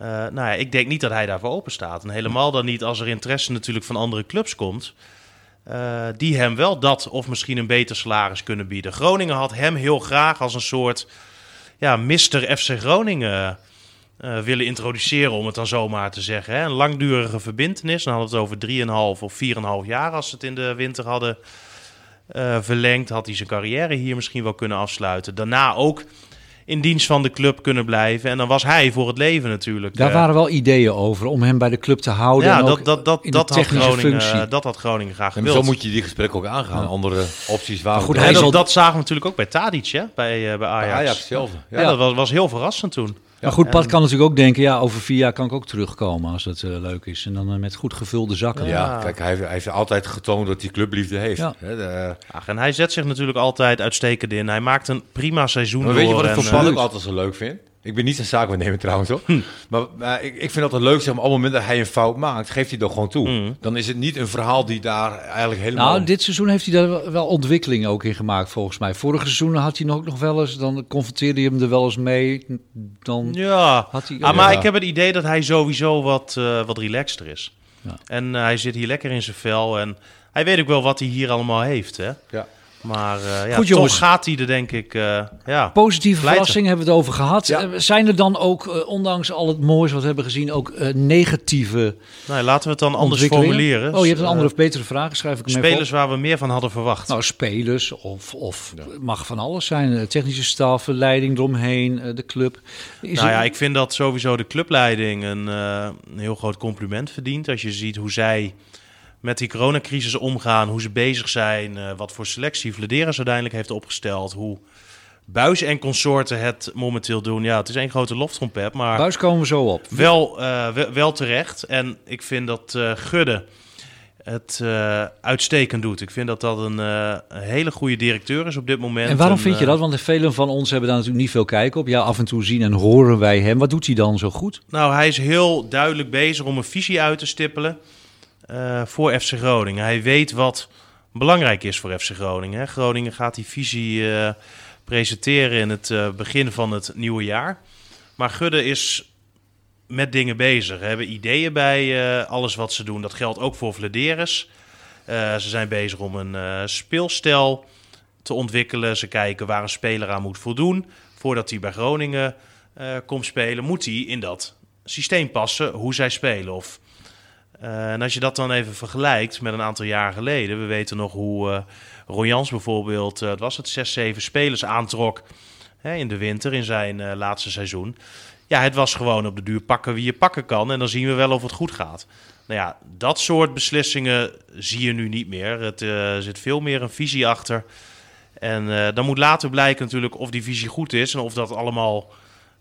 Eh, nou ja, ik denk niet dat hij daarvoor open staat. En helemaal dan niet als er interesse natuurlijk van andere clubs komt. eh, die hem wel dat of misschien een beter salaris kunnen bieden. Groningen had hem heel graag als een soort ja, Mr. FC Groningen eh, willen introduceren, om het dan zomaar te zeggen. Hè? Een langdurige verbintenis. Dan hadden we het over 3,5 of 4,5 jaar als ze het in de winter hadden verlengd. Had hij zijn carrière hier misschien wel kunnen afsluiten. Daarna ook in dienst van de club kunnen blijven. En dan was hij voor het leven natuurlijk. Daar eh, waren wel ideeën over om hem bij de club te houden. ja, en ook dat, dat, dat, dat, had technische Groningen, functie. dat had Groningen graag En gewild. zo moet je die gesprekken ook aangaan. Andere opties waren. Maar goed, hij dat, al- dat zagen we natuurlijk ook bij Tadic, hè? Bij, eh, bij Ajax. Ajax zelf. Ja. Ja, dat was, was heel verrassend toen. Maar goed, Pat kan natuurlijk ook denken, ja, over vier jaar kan ik ook terugkomen als dat eh, leuk is. En dan eh, met goed gevulde zakken. Ja, kijk, hij heeft, hij heeft altijd getoond dat hij clubliefde heeft. Ja. Hè, de- Ach, en hij zet zich natuurlijk altijd uitstekend in. Hij maakt een prima seizoen maar weet je door wat ik en, van Pan eh, ook altijd zo leuk vind? Ik ben niet zijn zaakwaarnemer trouwens hoor. Hm. Maar, maar ik, ik vind dat het leuk zeg maar, op het moment dat hij een fout maakt, geeft hij dat gewoon toe. Mm. Dan is het niet een verhaal die daar eigenlijk helemaal... Nou, dit seizoen heeft hij daar wel- ontwikkeling ook in gemaakt, volgens mij. Vorige seizoen had hij nog, nog wel eens, dan confronteerde je hem er wel eens mee. Dan Ja, had hij... ah, maar Ja. ik heb het idee dat hij sowieso wat, eh, wat relaxter is. Ja. En eh, hij zit hier lekker in zijn vel. En hij weet ook wel wat hij hier allemaal heeft. Hè? Ja. Maar eh, ja, Goed, jongens. toch gaat hij er denk ik... eh, ja. Positieve Pleiten. verrassing hebben we het over gehad. Ja. Eh, zijn er dan ook, ondanks al het moois wat we hebben gezien, ook eh, negatieve Nou, laten we het dan anders formuleren. Oh, je hebt een Eh, andere of betere vraag, schrijf ik hem even op. Spelers waar we meer van hadden verwacht. Nou, spelers of, of mag van alles zijn. Technische staf, leiding eromheen, de club. Is nou er- ja, ik vind dat sowieso de clubleiding een, eh, een heel groot compliment verdient. Als je ziet hoe zij met die coronacrisis omgaan, hoe ze bezig zijn, eh, wat voor selectie Vladeris uiteindelijk heeft opgesteld, hoe Buis en consorten het momenteel doen. Ja, het is één grote loftrompet, maar Buis komen we zo op. wel, eh, wel, terecht. En ik vind dat eh, Gudde het uitstekend doet. Ik vind dat dat een, een hele goede directeur is op dit moment. En waarom vind je dat? Want velen van ons hebben daar natuurlijk niet veel kijk op. Ja, af en toe zien en horen wij hem. Wat doet hij dan zo goed? Nou, hij is heel duidelijk bezig om een visie uit te stippelen eh, voor FC Groningen. Hij weet wat belangrijk is voor FC Groningen. Hè. Groningen gaat die visie eh, presenteren in het eh, begin van het nieuwe jaar. Maar Gudde is met dingen bezig. Ze hebben ideeën bij alles wat ze doen. Dat geldt ook voor Vladeris. Eh, ze zijn bezig om een speelstijl te ontwikkelen. Ze kijken waar een speler aan moet voldoen. Voordat hij bij Groningen komt spelen, moet hij in dat systeem passen hoe zij spelen. Of, eh, en als je dat dan even vergelijkt met een aantal jaar geleden. We weten nog hoe eh Royans bijvoorbeeld, eh, het was het, zes, zeven spelers aantrok hè, in de winter in zijn eh, laatste seizoen. Ja, het was gewoon op de duur pakken wie je pakken kan. En dan zien we wel of het goed gaat. Nou ja, dat soort beslissingen zie je nu niet meer. Het eh, zit veel meer een visie achter. En eh, dan moet later blijken natuurlijk of die visie goed is en of dat allemaal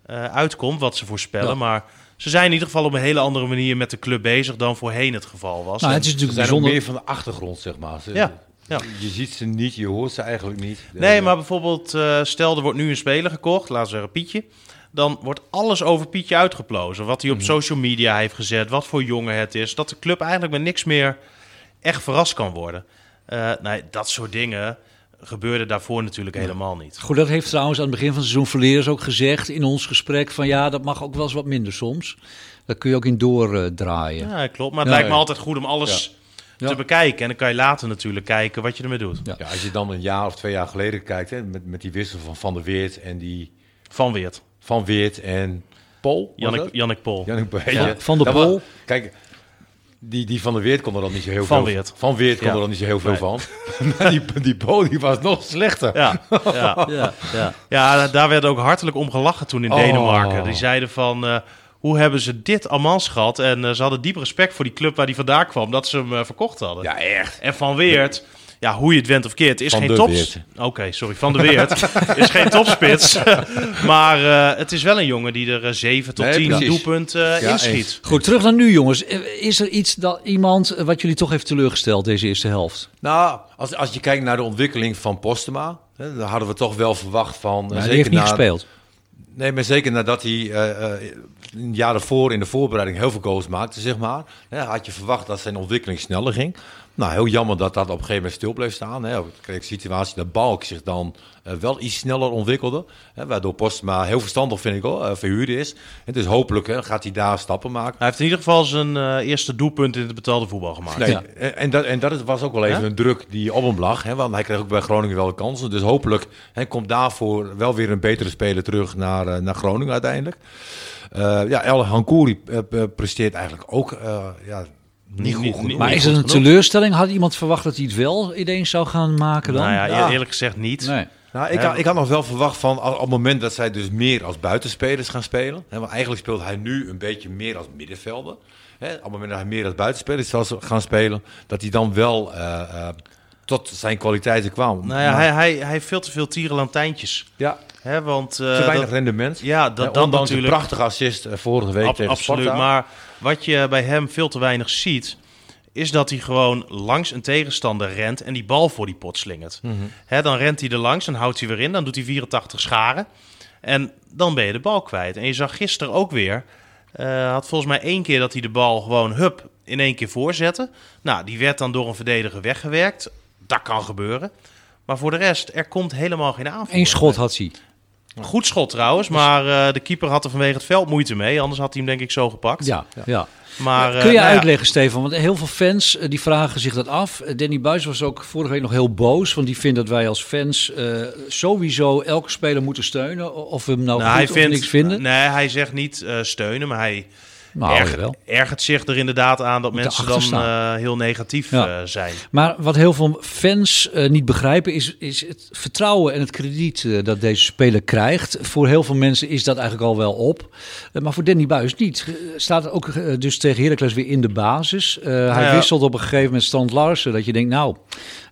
eh, uitkomt wat ze voorspellen. Ja. Maar ze zijn in ieder geval op een hele andere manier met de club bezig dan voorheen het geval was. Nou, het is Ze natuurlijk zijn ook bijzonder. meer van de achtergrond, zeg maar. Ze- Ja, ja. Je ziet ze niet, je hoort ze eigenlijk niet. Nee, maar bijvoorbeeld, eh, stel er wordt nu een speler gekocht, laten we zeggen Pietje. Dan wordt alles over Pietje uitgeplozen. Wat hij op social media heeft gezet, wat voor jongen het is. Dat de club eigenlijk met niks meer echt verrast kan worden. Eh, nee, dat soort dingen gebeurde daarvoor natuurlijk helemaal niet. Goed, dat heeft trouwens aan het begin van het seizoen Verleers ook gezegd in ons gesprek. Van ja, dat mag ook wel eens wat minder soms. Daar kun je ook in doordraaien. Ja, klopt. Maar het Ja, lijkt me altijd goed om alles Ja. te bekijken. En dan kan je later natuurlijk kijken wat je ermee doet. Ja. Ja, als je dan een jaar of twee jaar geleden kijkt, hè, met, met die wissel van Van der Weert en die Van Weert. Van Weert en Pol. was Jannik? Jannik Pol. Jannik Pol. Ja, Van wa- Pol. Kijk, die, die Van der Weert kon er dan niet zo heel Van veel Weert. Van Weert kon Ja. er dan niet zo heel veel Nee. van. Maar die, die was nog slechter. Ja, ja. Ja, ja. ja, daar werd ook hartelijk om gelachen toen in Oh. Denemarken. Die zeiden van, eh, hoe hebben ze dit amans gehad? En eh, ze hadden diep respect voor die club waar die vandaan kwam, dat ze hem eh, verkocht hadden. Ja, echt. En Van Weert, ja, hoe je het went of keert, is Van geen tops. Oké, sorry, Van de Weert is geen topspits. maar eh, het is wel een jongen die er 7 tot Nee, 10 precies. doelpunten eh, Ja, inschiet. eens. Goed, terug naar nu jongens. Eh, Is er iets dat iemand eh, wat jullie toch heeft teleurgesteld deze eerste helft? Nou, als, als je kijkt naar de ontwikkeling van Postema, hè, dan hadden we toch wel verwacht van. eh, die heeft niet na- gespeeld. Nee, maar zeker nadat hij eh, eh, een jaar ervoor in de voorbereiding heel veel goals maakte, zeg maar. Ja, had je verwacht dat zijn ontwikkeling sneller ging. Nou, heel jammer dat dat op een gegeven moment stil bleef staan. Hè. Ook kreeg de situatie dat Balk zich dan eh, wel iets sneller ontwikkelde. Hè, waardoor Postma heel verstandig, vind ik hoor, eh, verhuurd is. En dus hopelijk hè, gaat hij daar stappen maken. Hij heeft in ieder geval zijn eh, eerste doelpunt in het betaalde voetbal gemaakt. Nee, Ja. en, en dat, en dat was ook wel even Ja? een druk die op hem lag. Hè, want hij kreeg ook bij Groningen wel de kansen. Dus hopelijk hè, komt daarvoor wel weer een betere speler terug naar, eh, naar Groningen uiteindelijk. Ja, El Hankouri presteert eigenlijk ook ja, niet goed genoeg. Maar is het een teleurstelling? Had iemand verwacht dat hij het wel ineens zou gaan maken dan? Nou ja, Ja. eerlijk gezegd niet. Nee. Nou, ik, had, ik had nog wel verwacht van al- op het moment dat zij dus meer als buitenspelers gaan spelen. Hè, want eigenlijk speelt hij nu een beetje meer als middenvelder. Hè, op het moment dat hij meer als buitenspelers zal gaan spelen, dat hij dan wel eh, eh, tot zijn kwaliteiten kwam. Nou ja, Maar- hij, hij, hij heeft veel te veel tierenlantijntjes. ja, Hè, want, eh, te weinig dat- rendement. ja, dat, ondanks natuurlijk. een prachtige assist eh, vorige week Ab- tegen absoluut. Sparta. Maar wat je bij hem veel te weinig ziet, is dat hij gewoon langs een tegenstander rent en die bal voor die pot slingert. Mhm. Hè, dan rent hij er langs en houdt hij weer in. Dan doet hij 84 scharen. En dan ben je de bal kwijt. En je zag gisteren ook weer. eh, had volgens mij één keer dat hij de bal gewoon hup in één keer voorzette. Nou, die werd dan door een verdediger weggewerkt. Dat kan gebeuren. Maar voor de rest, er komt helemaal geen aanval. Eén schot had hij. Goed schot trouwens, maar eh, de keeper had er vanwege het veld moeite mee. Anders had hij hem denk ik zo gepakt. Ja, ja. Maar, eh, Kun je nou ja, uitleggen, Stefan? Want heel veel fans eh, die vragen zich dat af. Danny Buis was ook vorige week nog heel boos. Want die vindt dat wij als fans eh, sowieso elke speler moeten steunen. Of we hem nou, nou, goed hij of vindt, niks vinden. Nee, hij zegt niet eh, steunen, maar hij nou, erg- ergert zich er inderdaad aan dat Moet mensen dan eh, heel negatief Ja. eh, zijn. Maar wat heel veel fans eh, niet begrijpen is, is het vertrouwen en het krediet dat deze speler krijgt. Voor heel veel mensen is dat eigenlijk al wel op. Maar voor Danny Buis niet. Staat ook dus tegen Heracles weer in de basis. Hij ja. wisselt op een gegeven moment Stand Larsen. Dat je denkt, nou,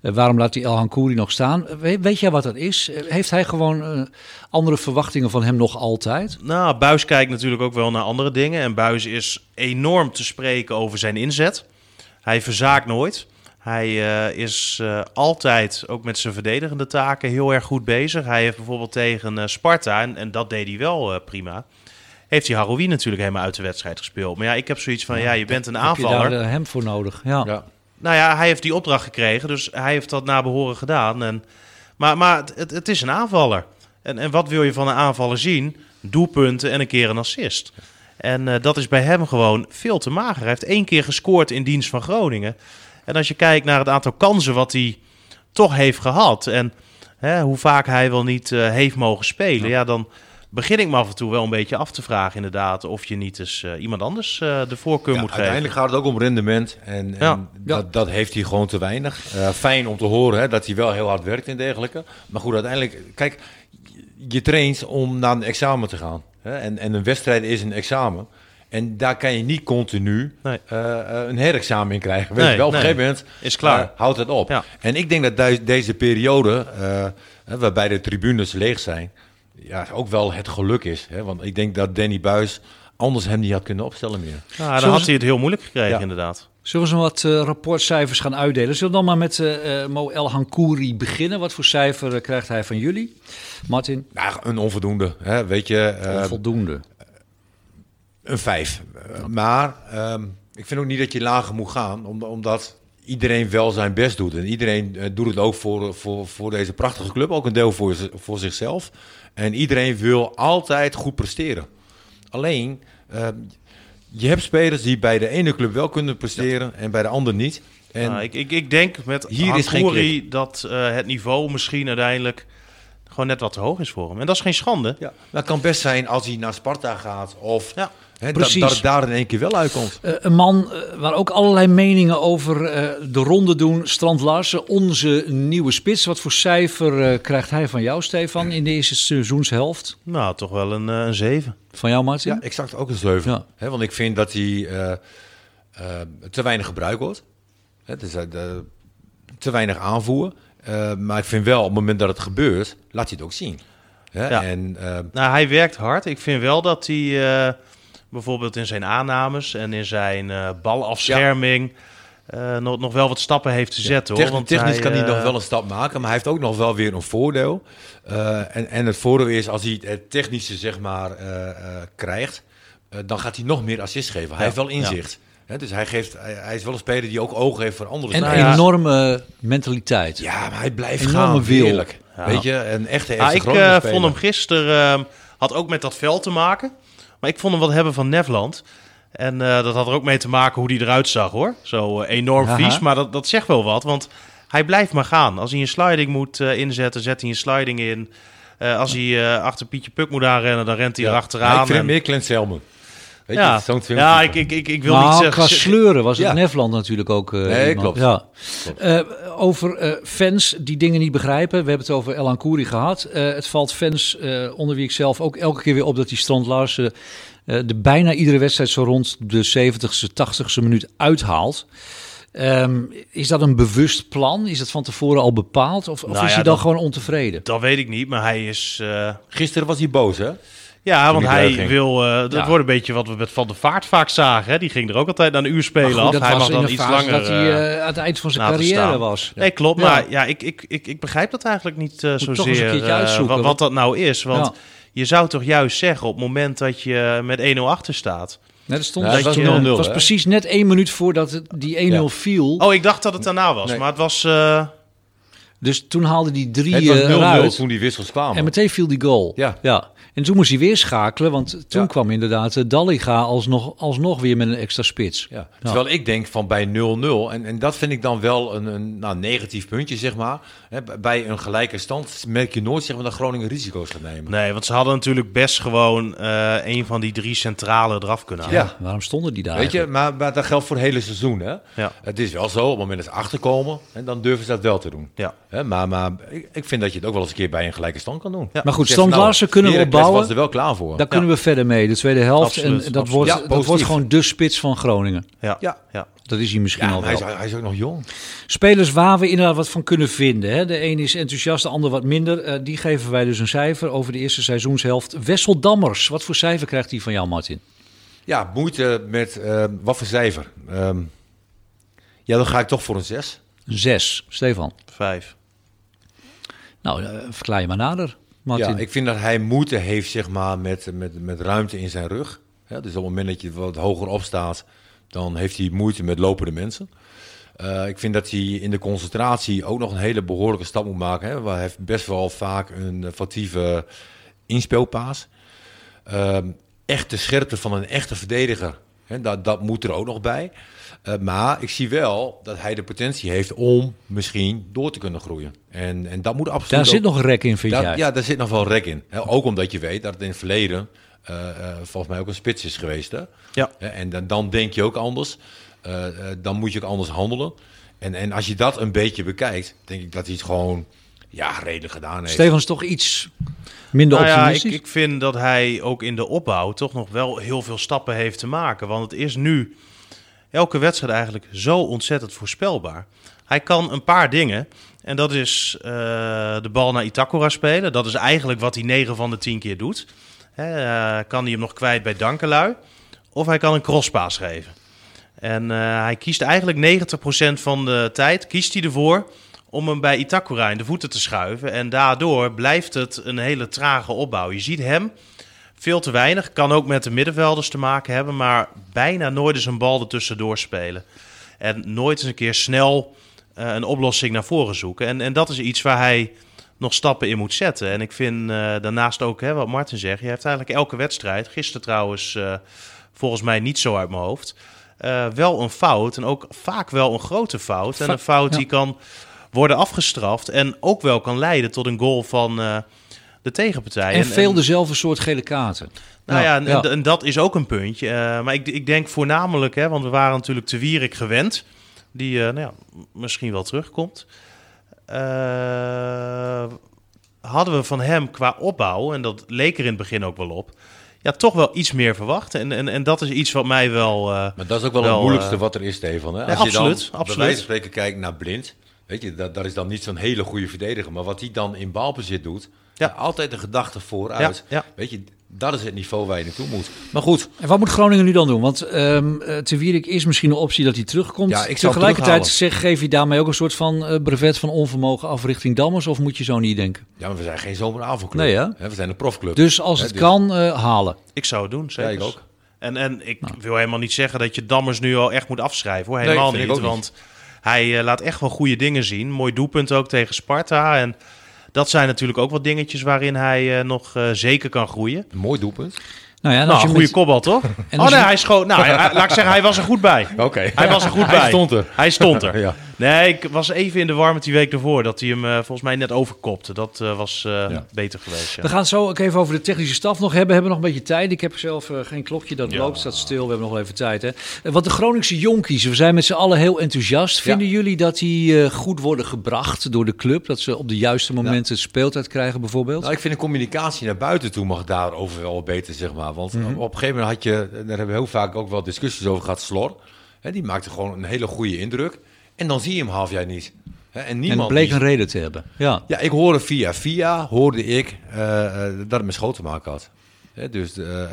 eh, waarom laat hij El Hankouri nog staan? Eh, weet, jij wat dat is? Eh, heeft hij gewoon andere verwachtingen van hem nog altijd? Nou, Buis kijkt natuurlijk ook wel naar andere dingen. En Buis is enorm te spreken over zijn inzet. Hij verzaakt nooit. Hij eh, is eh, altijd, ook met zijn verdedigende taken, heel erg goed bezig. Hij heeft bijvoorbeeld tegen Sparta, en, en dat deed hij wel prima... heeft hij Haroui natuurlijk helemaal uit de wedstrijd gespeeld. Maar ja, ik heb zoiets van, ja, je bent een Heb je aanvaller. daar hem voor nodig? Ja. Ja. Nou ja, hij heeft die opdracht gekregen, dus hij heeft dat naar behoren gedaan. En, maar maar het, het is een aanvaller. En, en wat wil je van een aanvaller zien? Doelpunten en een keer een assist. En eh, dat is bij hem gewoon veel te mager. Hij heeft één keer gescoord in dienst van Groningen. En als je kijkt naar het aantal kansen wat hij toch heeft gehad... en hè, hoe vaak hij wel niet eh, heeft mogen spelen... Ja. dan begin ik me af en toe wel een beetje af te vragen inderdaad... of je niet eens eh, iemand anders eh, de voorkeur Ja, moet geven. uiteindelijk gaat het ook om rendement. En, en Ja. Dat, dat heeft hij gewoon te weinig. Eh, fijn om te horen hè, dat hij wel heel hard werkt en dergelijke. Maar goed, uiteindelijk, kijk, je traint om naar een examen te gaan. Hè? En, en een wedstrijd is een examen. En daar kan je niet continu Nee. een herexamen in krijgen. Weet Nee, je wel, op een gegeven moment Is klaar. eh, houdt het op. Ja. En ik denk dat deze periode, eh, hè, waarbij de tribunes leeg zijn, ja, ook wel het geluk is. Hè? Want ik denk dat Danny Buis anders hem niet had kunnen opstellen meer. Nou, dan had hij het heel moeilijk gekregen, Ja. inderdaad. Zullen we eens wat eh, rapportcijfers gaan uitdelen? Zullen we dan maar met eh, eh, Mo El Hankouri beginnen? Wat voor cijfer krijgt hij van jullie? Martin? Nou, een onvoldoende. Hè? Weet je, eh, Voldoende. een vijf. Maar ehm, ik vind ook niet dat je lager moet gaan, om- omdat iedereen wel zijn best doet. En iedereen doet het ook voor, voor, voor deze prachtige club, ook een deel voor, voor zichzelf. En iedereen wil altijd goed presteren. Alleen, ehm, je hebt spelers die bij de ene club wel kunnen presteren en bij de andere niet. En Nou, ik, ik, ik denk met Hier is geen Hankouri dat eh, het niveau misschien uiteindelijk gewoon net wat te hoog is voor hem. En dat is geen schande. ja, dat kan best zijn als hij naar Sparta gaat of Ja. Precies. dat het daar in één keer wel uitkomt. Eh, een man eh, waar ook allerlei meningen over eh, de ronde doen. Strand Larsen, onze nieuwe spits. Wat voor cijfer eh, krijgt hij van jou, Stefan, in de eerste seizoenshelft? Nou, toch wel een, eh, een 7. Van jou, Martin? Ja, exact ook een 7. Ja. Hè, want ik vind dat hij eh, eh, te weinig gebruikt wordt. Hè, dus, de- te weinig aanvoer. Eh, maar ik vind wel, op het moment dat het gebeurt, laat hij het ook zien. Hè? Ja. En Nou, hij werkt hard. Ik vind wel dat hij eh, bijvoorbeeld in zijn aannames en in zijn eh, balafscherming eh, nog, nog wel wat stappen heeft te zetten. hoor. Want technisch hij, kan hij eh, nog wel een stap maken, maar hij heeft ook nog wel weer een voordeel. Eh, en, en het voordeel is, als hij het technische zeg maar, eh, eh, krijgt, eh, dan gaat hij nog meer assist geven. Hij Ja. heeft wel inzicht. Hè, dus hij, geeft, hij, hij is wel een speler die ook ogen heeft voor andere En spelers. Ja. enorme mentaliteit. Ja, maar hij blijft Enorme gaan. wil. Heerlijk. Ja. Weet je, een echte Ah, FC ik eh, vond hem gisteren, eh, had ook met dat veld te maken. Maar ik vond hem wat hebben van Nevland. En eh, dat had er ook mee te maken hoe hij eruit zag hoor. Zo eh, enorm Aha. vies, maar dat, dat zegt wel wat. Want hij blijft maar gaan. Als hij een sliding moet eh, inzetten, zet hij een sliding in. Als hij achter Pietje Puk moet aanrennen, dan rent hij Ja. erachteraan. Maar ik vind En- meer Clint Selman. Weet ja, je, zo'n film. ja ik, ik, ik, ik wil nou, niet zeggen... qua sleuren was het Ja. Nefland natuurlijk ook. eh, Nee, iemand. klopt. Ja. Klopt. Eh, over eh, fans die dingen niet begrijpen. We hebben het over Elan Kouri gehad. Eh, het valt fans, eh, onder wie ik zelf, ook elke keer weer op dat die Strand Larsen eh, de bijna iedere wedstrijd zo rond de 70ste, 80ste minuut uithaalt. Ehm, is dat een bewust plan? Is dat van tevoren al bepaald? Of, of Nou is ja, hij dan dat- gewoon ontevreden? Dat weet ik niet, maar hij is... eh, Gisteren was hij boos, hè? Ja, want hij wil. eh dat Ja. wordt een beetje wat we met Van der Vaart vaak zagen. Hè? Die ging er ook altijd na een uur spelen Maar goed, af. dat Hij was mag in dan de iets fase langer. dat hij eh, eh, aan het eind van zijn carrière staan. was. Nee, klopt. Ja. Maar ja, ik, ik, ik, ik begrijp dat eigenlijk niet eh toch eens een zozeer. wat, wat- wat dat nou is. Want Ja. je zou toch juist zeggen op het moment dat je met 1-0 achter staat. Nee, dat stond Ja, dat het was je- 0-0, Het was hè? precies net één minuut voordat het, die 1-0 Ja. viel. Oh, ik dacht dat het daarna was. Nee. Maar het was. eh, Dus toen haalde die drie Het was eh, 0-0 eruit. toen die wissels kwamen. En meteen viel die goal. Ja. ja. En toen moest hij weer schakelen, want toen Ja. kwam inderdaad eh, Dalliga alsnog, alsnog weer met een extra spits. Ja. Terwijl ik denk van bij 0-0, en, en dat vind ik dan wel een, een nou, negatief puntje, zeg maar. Hè, bij een gelijke stand merk je nooit zeg maar, dat Groningen risico's gaat nemen. nee, want ze hadden natuurlijk best gewoon eh, een van die drie centrale eraf kunnen halen. Ja. Waarom stonden die daar Weet je, maar, maar dat geldt voor het hele seizoen. Hè? Ja. Het is wel zo, op het moment dat ze achterkomen, hè, dan durven ze dat wel te doen. Ja. Hè, maar maar ik, ik vind dat je het ook wel eens een keer bij een gelijke stand kan doen. Ja. Maar goed, Zeg, Stand nou, kunnen we was er wel klaar voor. Daar kunnen we verder mee, de tweede helft. Absoluut, en dat, absoluut. wordt, Ja, dat wordt gewoon de spits van Groningen. Ja. Ja. ja. Dat is hij misschien Ja, al hij, is, hij is ook nog jong. Spelers waar we inderdaad wat van kunnen vinden. Hè? De een is enthousiast, de ander wat minder. Eh, die geven wij dus een cijfer over de eerste seizoenshelft. Wessel Dammers, wat voor cijfer krijgt hij van jou, Martin? Ja, moeite met eh, wat voor cijfer. Ehm, ja, dan ga ik toch voor een 6. Een zes. Stefan. Vijf. Nou, eh, verklaar je maar nader, Ja, ik vind dat hij moeite heeft zeg maar, met, met, met ruimte in zijn rug. Dus op het moment dat je wat hoger op staat, dan heeft hij moeite met lopende mensen. Eh, ik vind dat hij in de concentratie ook nog een hele behoorlijke stap moet maken. Hè, hij heeft best wel vaak een foutieve inspeelpaas. Ehm, echt scherpte van een echte verdediger, dat, dat moet er ook nog bij. Eh, maar ik zie wel dat hij de potentie heeft om misschien door te kunnen groeien. En, en dat moet absoluut Daar ook- zit nog een rek in, vind daar- jij? Ja, daar zit nog wel rek in. Hè, ook omdat je weet dat het in het verleden eh, eh, volgens mij ook een spits is geweest. Hè? Ja. Hè, En dan, dan denk je ook anders. Eh, eh, dan moet je ook anders handelen. En, en als je dat een beetje bekijkt, denk ik dat hij het gewoon ja, redelijk gedaan heeft. Stefan is toch iets minder Nou ja, ik, optimistisch? ik vind dat hij ook in de opbouw toch nog wel heel veel stappen heeft te maken. Want het is nu elke wedstrijd eigenlijk zo ontzettend voorspelbaar. Hij kan een paar dingen. En dat is eh, de bal naar Itakura spelen. Dat is eigenlijk wat hij 9 van de 10 keer doet. Hè, eh, kan hij hem nog kwijt bij Dankelui? Of hij kan een crosspaas geven. En eh, hij kiest eigenlijk 90% van de tijd kiest hij ervoor om hem bij Itakura in de voeten te schuiven. En daardoor blijft het een hele trage opbouw. Je ziet hem veel te weinig. Kan ook met de middenvelders te maken hebben, maar bijna nooit eens een bal ertussendoor spelen. En nooit eens een keer snel eh, een oplossing naar voren zoeken. En, en dat is iets waar hij nog stappen in moet zetten. En ik vind eh, daarnaast ook, hè, wat Martin zegt, je hebt eigenlijk elke wedstrijd, gisteren trouwens eh, volgens mij niet zo uit mijn hoofd, wel een fout. En ook vaak wel een grote fout. En een fout ja. die kan worden afgestraft en ook wel kan leiden tot een goal van eh, de tegenpartij. En veel dezelfde soort gele kaarten. Nou ja, en, ja. en dat is ook een puntje. Eh, maar ik, ik denk voornamelijk, hè, want we waren natuurlijk te Wierik gewend, die eh, nou ja, misschien wel terugkomt. Eh, hadden we van hem qua opbouw, en dat leek er in het begin ook wel op, ja, toch wel iets meer verwacht. En, en, en dat is iets wat mij wel... eh, Maar dat is ook wel, Wel, het moeilijkste wat er is, Stefan. Hè? ja, Als je dan absoluut, bij absoluut. wijze van spreken kijkt naar Blind. Weet je, dat, dat is dan niet zo'n hele goede verdediger. Maar wat hij dan in balbezit doet, Ja. altijd een gedachte vooruit. Ja, ja. Weet je, dat is het niveau waar je naartoe moet. Maar goed, En wat moet Groningen nu dan doen? Want ehm eh, Te Wierik is misschien een optie dat hij terugkomt. Ja, ik Tegelijkertijd zeg, geef je daarmee ook een soort van eh, brevet van onvermogen af richting Dammers? Of moet je zo niet denken? ja, maar we zijn geen zomeravondclub. Nee, hè? We zijn een profclub. Dus als het dus- kan, eh, halen. ik zou het doen, zeker. Ja, ik ook. En, en ik Nou. wil helemaal niet zeggen dat je Dammers nu al echt moet afschrijven. Hoor. Nee, Helemaal niet. ook niet. Hij eh, laat echt wel goede dingen zien. Mooi doelpunt ook tegen Sparta. En dat zijn natuurlijk ook wat dingetjes waarin hij eh, nog eh, zeker kan groeien. Mooi doelpunt. Nou ja, Nou, een goede met- kopbal, toch? En oh nee, je- hij schoot. Nou, hij- hij- laat ik zeggen, hij was er goed bij. Oké. Hij was er goed Hij bij. stond er. Hij stond er. Ja. Nee, ik was even in de war met die week ervoor. Dat hij hem eh, volgens mij net overkopte. Dat eh, was eh, Ja. beter geweest. Ja. We gaan het zo ook even over de technische staf nog hebben. We hebben nog een beetje tijd. Ik heb zelf geen klokje dat Ja. loopt, staat stil. We hebben nog wel even tijd. Hè. Want de Groningse jonkies, we zijn met z'n allen heel enthousiast. Vinden jullie dat die eh, goed worden gebracht door de club? Dat ze op de juiste momenten speeltijd krijgen bijvoorbeeld? Nou, ik vind de communicatie naar buiten toe mag daarover wel beter, zeg maar. Want Mhm. op een gegeven moment had je, daar hebben we heel vaak ook wel discussies over gehad, Slor. Hè, die maakte gewoon een hele goede indruk. En dan zie je hem half jaar niet. Hè, en niemand bleek een reden te hebben. Ja. Ja, ik hoorde via via, hoorde ik eh, eh, dat het met school te maken had. Hè, dus eh,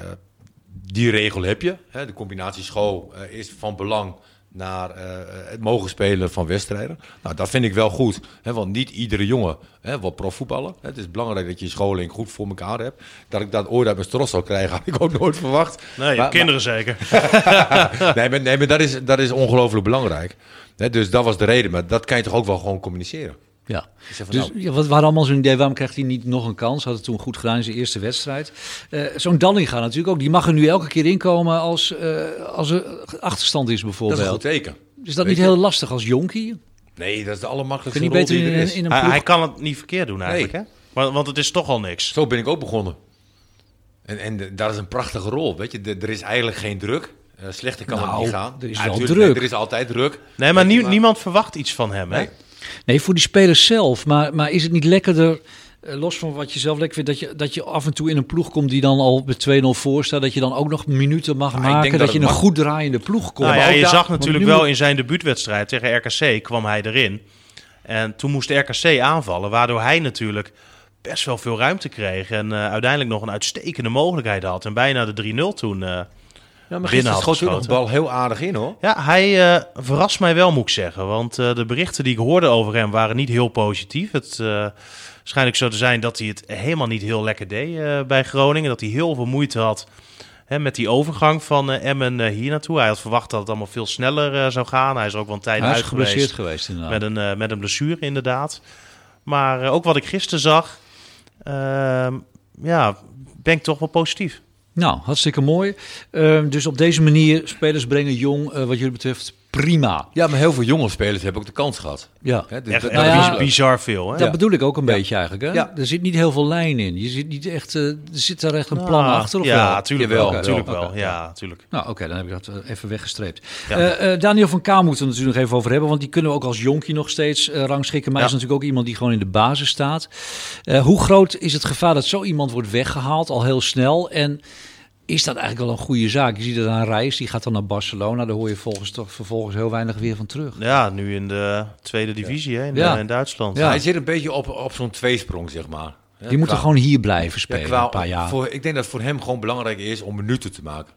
die regel heb je. Hè, de combinatie school is van belang naar eh, het mogen spelen van wedstrijden. Nou, dat vind ik wel goed. Hè, want niet iedere jongen hè, wil profvoetballen. Het is belangrijk dat je je scholing goed voor elkaar hebt. Dat ik dat ooit uit mijn stros zou krijgen, had ik ook nooit verwacht. Nee, Maar- kinderen zeker. nee, maar, nee, maar dat is, dat is ongelooflijk belangrijk. Hè, dus dat was de reden. Maar dat kan je toch ook wel gewoon communiceren. Ja. Dus ja, wat, we hadden allemaal zo'n idee, waarom krijgt hij niet nog een kans? Had het toen goed gedaan in zijn eerste wedstrijd. Eh, zo'n Dallinga natuurlijk ook, die mag er nu elke keer inkomen als, eh, als er achterstand is dat is bijvoorbeeld. een goed teken. Is dat Weet niet je? heel lastig als jonkie? Nee, dat is de allermakkelijkste Kun je niet rol beter die in, er in, is. in een Hij, ploeg... hij kan het niet verkeerd doen eigenlijk, hè? Want, want het is toch al niks. Zo ben ik ook begonnen. En, en dat is een prachtige rol. Weet je, De- er is eigenlijk geen druk. Eh, slechter kan Nou, het niet gaan. er is Ja, wel druk. nee, er is altijd druk. Nee, maar, niemand verwacht iets van hem, hè? Nee. Nee, voor die spelers zelf. Maar, maar is het niet lekkerder, eh, los van wat je zelf lekker vindt, dat je, dat je af en toe in een ploeg komt die dan al met 2-0 voor staat, dat je dan ook nog minuten mag ik maken, denk dat, dat je het een mag- goed draaiende ploeg komt. Nou ja, je daar- zag natuurlijk nu wel moet- in zijn debuutwedstrijd tegen RKC kwam hij erin. En toen moest RKC aanvallen, waardoor hij natuurlijk best wel veel ruimte kreeg. En eh, uiteindelijk nog een uitstekende mogelijkheid had. En bijna de 3-0 toen. eh, Ja, maar Binnen gisteren had schoot de bal heel aardig in hoor. Ja, hij eh, verrast mij wel, moet ik zeggen. Want eh, de berichten die ik hoorde over hem waren niet heel positief. Het eh schijnt zo te zijn dat hij het helemaal niet heel lekker deed eh, bij Groningen. Dat hij heel veel moeite had hè, met die overgang van eh, Emmen hier naartoe. Hij had verwacht dat het allemaal veel sneller eh, zou gaan. Hij is er ook wel een tijd Hij uit geweest. geweest inderdaad. Met een, eh, met een blessure inderdaad. Maar eh, ook wat ik gisteren zag, ehm, ja, ben ik toch wel positief. Nou, hartstikke mooi. Ehm, dus op deze manier spelers brengen jong, eh, wat jullie betreft, prima. Ja, maar heel veel jonge spelers hebben ook de kans gehad. Ja. Hè, dus Echt, nou ja, bizar veel. Hè? Dat bedoel ik ook een beetje eigenlijk. Hè? Ja. Er zit niet heel veel lijn in. Je zit niet echt, eh, er zit daar echt een Nou, plan achter. Of ja, wel? tuurlijk wel. Tuurlijk wel. Ja, tuurlijk. Nou, oké, dan heb ik dat eh, even weggestreept. Ja. Eh, eh, Daniel van Kaam moeten we het natuurlijk nog even over hebben, want die kunnen we ook als jonkie nog steeds eh, rangschikken. Maar Ja. is natuurlijk ook iemand die gewoon in de basis staat. Eh, hoe groot is het gevaar dat zo iemand wordt weggehaald al heel snel? En is dat eigenlijk wel een goede zaak? Je ziet het aan Reis, die gaat dan naar Barcelona. Daar hoor je volgens toch vervolgens heel weinig weer van terug. Ja, nu in de tweede divisie hè, in, Ja. in Duitsland. Ja. Hij zit een beetje op, op zo'n tweesprong, zeg maar. Die moeten gewoon hier blijven Ja, spelen, qua- een paar jaar. Voor, ik denk dat het voor hem gewoon belangrijk is om minuten te maken.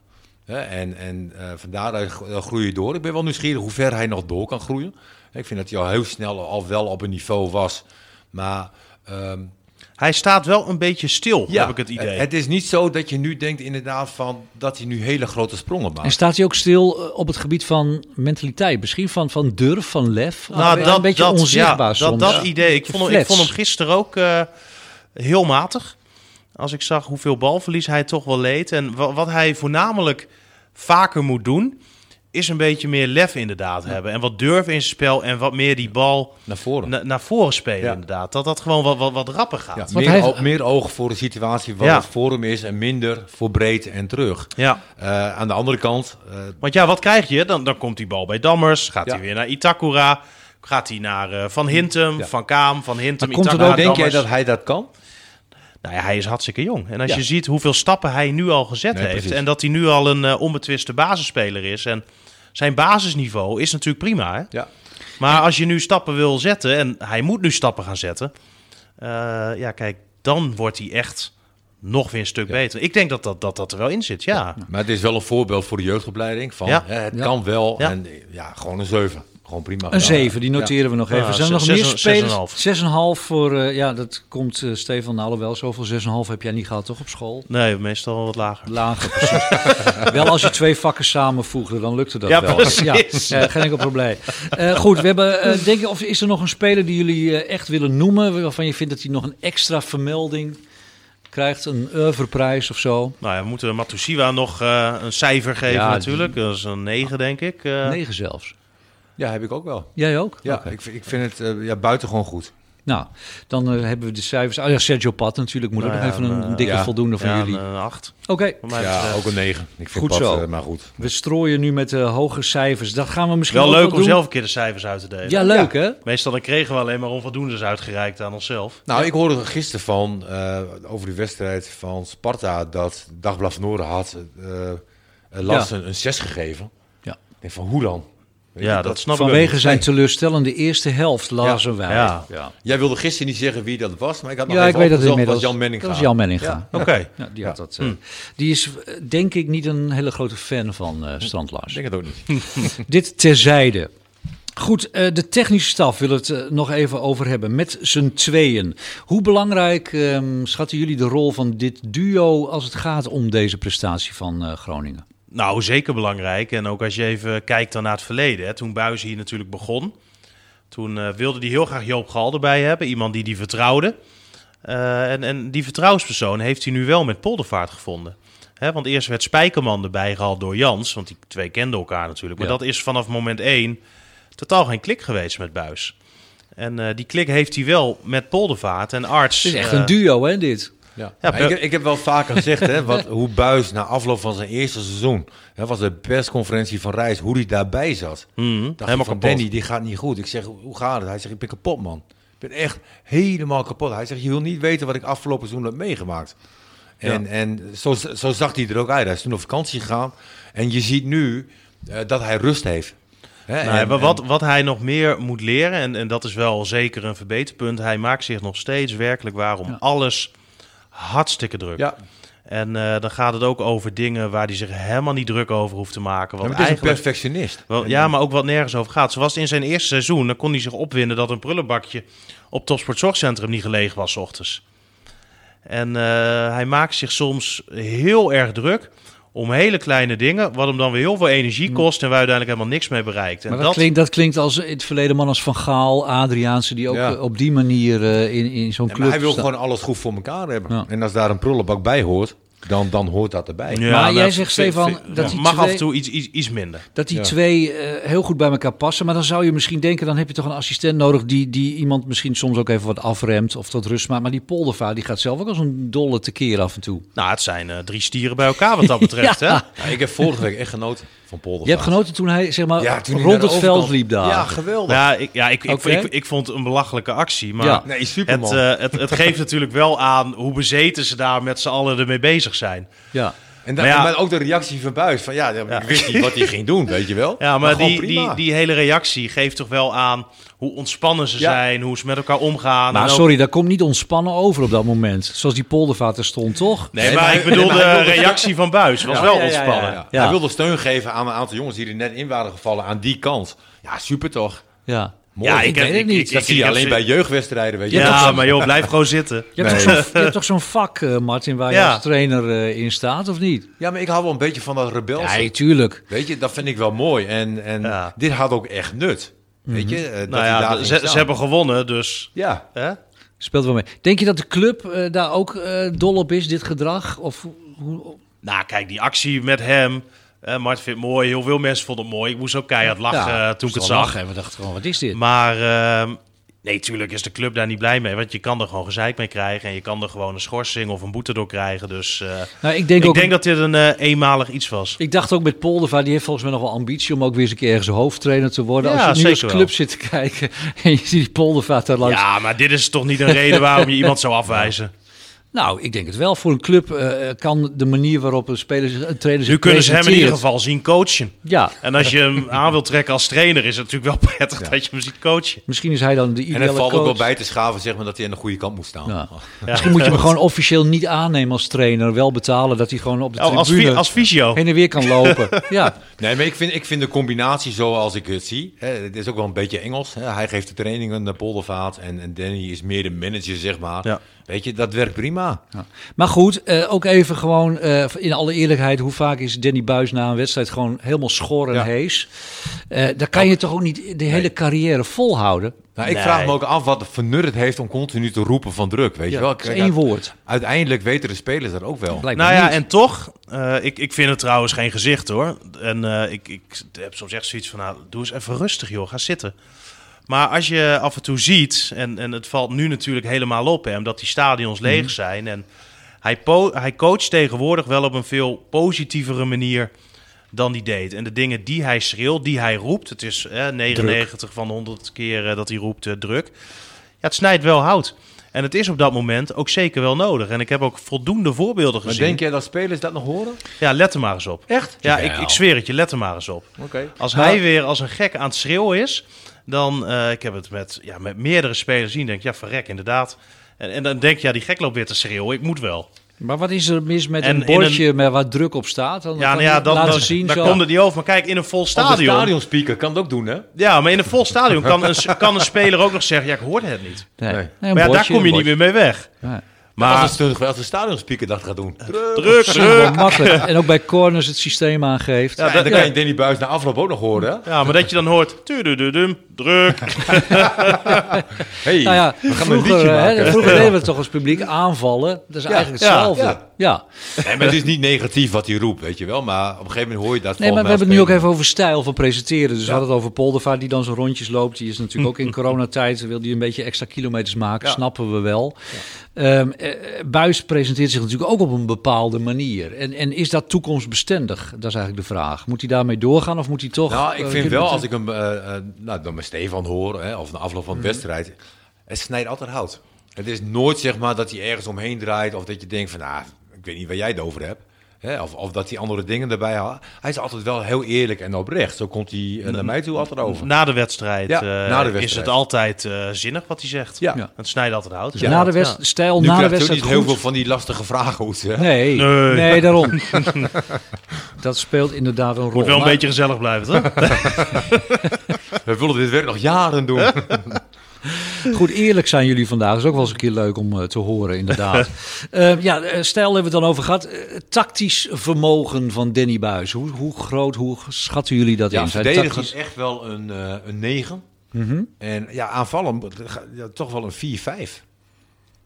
Hè, en en eh, vandaar dat gro- dat groei je door. Ik ben wel nieuwsgierig hoe ver hij nog door kan groeien. Ik vind dat hij al heel snel al wel op een niveau was. Maar ehm, Hij staat wel een beetje stil, heb ik het idee. Het is niet zo dat je nu denkt inderdaad van dat hij nu hele grote sprongen maakt. En staat hij ook stil eh, op het gebied van mentaliteit? Misschien van, van durf, van lef? Nou, een beetje onzichtbaar ja, soms. Dat, dat idee. Ik vond, hem, ik vond hem gisteren ook eh, heel matig. Als ik zag hoeveel balverlies hij toch wel leed. En wa- wat hij voornamelijk vaker moet doen... is een beetje meer lef inderdaad hebben. En wat durf in zijn spel. En wat meer die bal Naar voren. na- naar voren spelen Ja. inderdaad. Dat dat gewoon wat, wat, wat rapper gaat. Ja, meer, hij- o- meer oog voor de situatie wat Ja. het voor hem is en minder voor breedte en terug. Ja. Eh, aan de andere kant, eh, Want ja, wat krijg je? Dan, dan komt die bal bij Dammers. Gaat Ja. hij weer naar Itakura. Gaat hij naar eh, Van Hintem, Ja. Van Kaam, Van Hintem, Maar komt Itakura, ook- denk jij dat hij dat kan? Nou ja, hij is hartstikke jong. En als Ja. je ziet hoeveel stappen hij nu al gezet Nee, heeft... precies. en dat hij nu al een onbetwiste basisspeler is... en zijn basisniveau is natuurlijk prima, hè? Ja. Maar als je nu stappen wil zetten... en hij moet nu stappen gaan zetten... eh, ja, kijk, dan wordt hij echt nog weer een stuk beter. Ik denk dat dat, dat dat er wel in zit, ja. Maar het is wel een voorbeeld voor de jeugdopleiding. Van, Ja. hè, het Ja. kan wel. Ja. En ja, gewoon een 7. Gewoon prima. Een gedaan. 7, die noteren we nog even. Ja, Zijn er nog meer zes- spelers? 6,5. 6,5 voor, eh, ja, dat komt eh, Stefan, nou, alhoewel, zoveel 6,5 heb jij niet gehad, toch, op school? Nee, meestal wel wat lager. Lager, precies. wel als je twee vakken samenvoegde, dan lukte dat Ja, wel. precies. Ja, eh, geen enkel probleem. Eh, goed, we hebben, eh, denk je, of is er nog een speler die jullie eh, echt willen noemen, waarvan je vindt dat hij nog een extra vermelding krijgt, een oeuvreprijs of zo? Nou ja, we moeten Matusiwa nog eh, een cijfer geven Ja, natuurlijk. Dat is een 9, denk ik. Eh, 9 zelfs. Ja, heb ik ook wel. Jij ook? Ja, ik, vind- ik vind het eh, ja, buitengewoon goed. Nou, dan eh, hebben we de cijfers. Oh ja, Sergio Pat natuurlijk. Moet ook Nou nog ja, even een, een, een dikke ja. voldoende van ja, jullie. een 8. Oké, Ja, ook een 9. Ik vind Goed Pat, zo. eh, maar goed. we strooien nu met eh, hoge cijfers. Dat gaan we misschien Wel ook leuk wel om doen. zelf een keer de cijfers uit te delen. Ja, leuk hè? Meestal dan kregen we alleen maar onvoldoendes uitgereikt aan onszelf. Nou, ik hoorde gisteren van, eh, over de wedstrijd van Sparta dat Dagblad van Noorden had eh eh, Lars een, een 6 gegeven. Ja. Ik denk van, hoe dan? Ja, dat snap ik Vanwege zijn teleurstellende eerste helft lazen wij. Ja. ja. Jij wilde gisteren niet zeggen wie dat was, maar ik had nog Ja, even ik weet dat inmiddels. was Jan Menning Dat was Jan Menninga. Ja. Oké. Ja, die, had dat, eh, die is eh, denk ik niet een hele grote fan van eh Strand Lars. Ik denk het ook niet. Dit terzijde. Goed, eh, de technische staf wil het nog even over hebben. Met z'n tweeën. Hoe belangrijk ehm, schatten jullie de rol van dit duo als het gaat om deze prestatie van eh, Groningen? Nou, zeker belangrijk. En ook als je even kijkt dan naar het verleden. Hè. Toen Buis hier natuurlijk begon. Toen eh, wilde hij heel graag Joop Gal erbij hebben. Iemand die die vertrouwde. Eh, en, en die vertrouwenspersoon heeft hij nu wel met Poldervaart gevonden. Hè, want eerst werd Spijkerman erbij gehaald door Jans. Want die twee kenden elkaar natuurlijk. Maar Ja. dat is vanaf moment één totaal geen klik geweest met Buis. En eh, die klik heeft hij wel met Poldervaart en Arts. Het is echt een duo, hè, dit? Ja. Ik, ik heb wel vaker gezegd hè, wat, hoe Buis na afloop van zijn eerste seizoen, hè, was de persconferentie van Reis, hoe hij daarbij zat. Dacht ik helemaal van kapot. Danny, die gaat niet goed. Ik zeg, hoe gaat het? Hij zegt, ik ben kapot man. Ik ben echt helemaal kapot. Hij zegt, je wil niet weten wat ik afgelopen seizoen heb meegemaakt. En, en zo, zo zag hij er ook uit. Hij is toen op vakantie gegaan. En je ziet nu eh, dat hij rust heeft. Hè, Nou, en- wat, wat hij nog meer moet leren, en, en dat is wel zeker een verbeterpunt, hij maakt zich nog steeds werkelijk waar om Ja. alles hartstikke druk. Ja, En eh, dan gaat het ook over dingen waar hij zich helemaal niet druk over hoeft te maken. maar Wat het is een perfectionist. wel, ja, maar ook wat nergens over gaat. Zoals in zijn eerste seizoen, dan kon hij zich opwinden dat een prullenbakje op Topsport Zorgcentrum niet gelegen was 's ochtends. En eh, hij maakt zich soms heel erg druk om hele kleine dingen, wat hem dan weer heel veel energie kost en waar hij uiteindelijk helemaal niks mee bereikt. En Maar dat, klinkt, dat klinkt als in het verleden man als Van Gaal, Adriaanse, die ook Ja. eh, op die manier eh, in, in zo'n club maar hij wil staan. gewoon alles goed voor elkaar hebben. Ja. En als daar een prullenbak bij hoort, dan, dan hoort dat erbij. Ja, Maar nou, jij zegt, vind- Stefan, dat die mag twee- af en toe iets, iets, iets minder. Dat die Ja. twee eh, heel goed bij elkaar passen. Maar dan zou je misschien denken, dan heb je toch een assistent nodig die, die iemand misschien soms ook even wat afremt of tot rust maakt. Maar die poldervaart die gaat zelf ook als een dolle tekeer af en toe. Nou, het zijn eh, drie stieren bij elkaar wat dat betreft. Ja. hè? Ja, ik heb vorige week echt genoten van Polder. Je hebt genoten toen hij zeg maar Ja, toen hij rond het veld liep daar. Ja, geweldig. Ja, ik, ja ik, ik, ik, ik vond het een belachelijke actie. Maar Ja. Nee, het, superman. eh, het, het geeft natuurlijk wel aan hoe bezeten ze daar met z'n allen ermee bezig zijn. Ja. En dan, Maar ja- maar ook de reactie van Buis. Van ja, ik wist niet wat hij ging doen, weet je wel. Ja, maar, die, die, die hele reactie geeft toch wel aan hoe ontspannen ze Ja. zijn, hoe ze met elkaar omgaan. Maar en ook- sorry, dat komt niet ontspannen over op dat moment. Zoals die poldervaart er stond, toch? Nee, Nee, maar maar- ik bedoel, nee, maar hij de wilde- reactie van Buis was Ja. wel Ja, ja, ja, ontspannen. ja. Ja. Hij wilde steun geven aan een aantal jongens die er net in waren gevallen aan die kant. Ja, super toch? Ja. Mooi. Ja, ik ik, heb- weet het niet. ik- dat ik- zie je alleen bij jeugdwedstrijden, weet je. Ja, maar joh, blijf gewoon zitten. Je hebt, Nee. toch zo'n- je hebt toch zo'n vak, eh, Martin, waar je als trainer eh, in staat, of niet? Ja, maar ik hou wel een beetje van dat rebelse. Ja, tuurlijk. Weet je, dat vind ik wel mooi. En, en Ja. dit had ook echt nut. Weet je, eh, dat Nou daar ja, ze, hebben gewonnen, dus... Ja, Hè? Speelt wel mee. Denk je dat de club daar ook dol op is, dit gedrag? Of hoe- hoe, Nou, kijk, die actie met hem. Mart vindt het mooi, heel veel mensen vonden het mooi. Ik moest ook keihard lachen Ja, eh, toen ik het zag. lachen. En we dachten gewoon, wat is dit? Maar ehm, nee, tuurlijk is de club daar niet blij mee. Want je kan er gewoon gezeik mee krijgen. En je kan er gewoon een schorsing of een boete door krijgen. Dus eh, nou, ik denk ik ook... denk dat dit een eh, eenmalig iets was. Ik dacht ook met Poldervaart, die heeft volgens mij nog wel ambitie om ook weer eens een keer ergens hoofdtrainer te worden. Ja, Als je nu als club wel. zit te kijken en je ziet die Poldervaart daar langs. Ja, maar dit is toch niet een reden waarom je iemand zou afwijzen. Nou, ik denk het wel. Voor een club eh, kan de manier waarop een speler, zich- een trainer zich Nu kunnen ze hem in ieder geval zien coachen. Ja, En als je hem aan wilt trekken als trainer, is het natuurlijk wel prettig dat je hem ziet coachen. misschien is hij dan de en ideale het valt coach. ook wel bij te schaven, zeg maar, dat hij aan de goede kant moet staan. Ja. Misschien moet je hem gewoon officieel niet aannemen als trainer. Wel betalen dat hij gewoon op de Oh, als, tribune als fysio. heen en weer kan lopen. ja, Nee, maar ik vind, ik vind de combinatie zoals ik het zie. Hè, het is ook wel een beetje Engels. Hè. Hij geeft de trainingen, de poldervaart. En, en Danny is meer de manager, zeg maar. Ja. Weet je, dat werkt prima. Maar goed, eh, ook even gewoon eh, in alle eerlijkheid. Hoe vaak is Danny Buis na een wedstrijd gewoon helemaal schor en Ja. hees? Eh daar kan je toch ook niet de hele carrière volhouden? Nou, ik Nee. vraag me ook af wat voor nut het heeft om continu te roepen van druk. Weet je Ja, wel? Kijk, één woord. Uiteindelijk weten de spelers dat ook wel. Blijkbaar Nou ja, niet. en toch, eh, ik, ik vind het trouwens geen gezicht hoor. En eh, ik, ik heb soms echt zoiets van, nou, doe eens even rustig joh, ga zitten. Maar als je af en toe ziet, en, en het valt nu natuurlijk helemaal op hem, dat die stadions leeg Mhm. zijn. En hij, hij coacht tegenwoordig wel op een veel positievere manier dan die deed. En de dingen die hij schreeuwt, die hij roept, het is eh, 99 van de 100 keer eh, dat hij roept eh, druk. Ja, het snijdt wel hout. En het is op dat moment ook zeker wel nodig. En ik heb ook voldoende voorbeelden Maar gezien. denk jij dat spelers dat nog horen? Ja, let er maar eens op. Echt? Ja, ik, ik zweer het je, let er maar eens op. Oké. Als hij weer als een gek aan het schreeuwen is, dan, eh, ik heb het met, ja, met meerdere spelers zien, denk ik, ja, verrek, inderdaad. En, en dan denk je, ja, die gek loopt weer te schreeuwen, ik moet wel. Maar wat is er mis met En een bordje met waar druk op staat? Dan Ja, nou ja, dan, laten dan, zien. dan zo. komt het niet over. Maar kijk, in een vol Als stadion. stadionspeaker kan het ook doen, hè? Ja, maar in een vol stadion kan een, kan een speler ook nog zeggen, ja, ik hoorde het niet. Nee. Nee. Nee, Maar ja, daar kom je niet meer mee weg. bordje. Maar als, het, als de stadionspeaker dat gaat doen. druk, Dat is wel druk. makkelijk. En ook bij corners het systeem aangeeft. Ja, dan kan je Danny Buis na afloop ook nog horen, hè? Ja, maar dat je dan hoort, tudududum, druk. Hey, Nou ja, we gaan een vroeger, liedje hè, vroeger deden we het toch als publiek aanvallen. Dat is eigenlijk ja, hetzelfde. Ja. Ja. Nee, maar het is niet negatief wat hij roept, weet je wel. Maar op een gegeven moment hoor je dat Nee, maar we hebben het nu ook even over stijl van presenteren. Dus we hadden het over Poldervaart die dan zijn rondjes loopt. Die is natuurlijk ook in coronatijd, wil die een beetje extra kilometers maken. Ja. Snappen we wel. Ehm, eh, Buis presenteert zich natuurlijk ook op een bepaalde manier. En, en is dat toekomstbestendig? Dat is eigenlijk de vraag. Moet hij daarmee doorgaan of moet hij toch... Nou, ik eh, vind wel, als ik hem eh, nou, dan met Stefan hoor, hè, of na afloop van de Mhm. wedstrijd, het snijdt altijd hout. Het is nooit zeg maar dat hij ergens omheen draait of dat je denkt van, nou, ik weet niet waar jij het over hebt. Hè, of, of dat hij andere dingen erbij haalt. Hij is altijd wel heel eerlijk en oprecht. Zo komt hij eh, naar mij toe altijd over. Na de wedstrijd, Ja, eh, na de is wedstrijd. het altijd eh, zinnig wat hij zegt. Ja. Ja. Het snijdt altijd hout. Ja. na de Ja. wedst- stijl Nu na de wedstrijd niet heel goed. veel van die lastige vragen. Hè? Nee, nee, Nee. daarom. dat speelt inderdaad een rol. Moet wel een Maar- beetje gezellig blijven, toch? We willen dit werk nog jaren doen. Goed, eerlijk zijn jullie vandaag. is ook wel eens een keer leuk om eh, te horen, inderdaad. Eh, ja, eh, stijl hebben we het dan over gehad. Eh, tactisch vermogen van Danny Buis. Hoe, hoe groot, hoe schatten jullie dat Ja, in? Zijn verdedigen tactisch- is echt wel een, eh een 9. Mhm. En ja, aanvallen ja, toch wel een 4-5.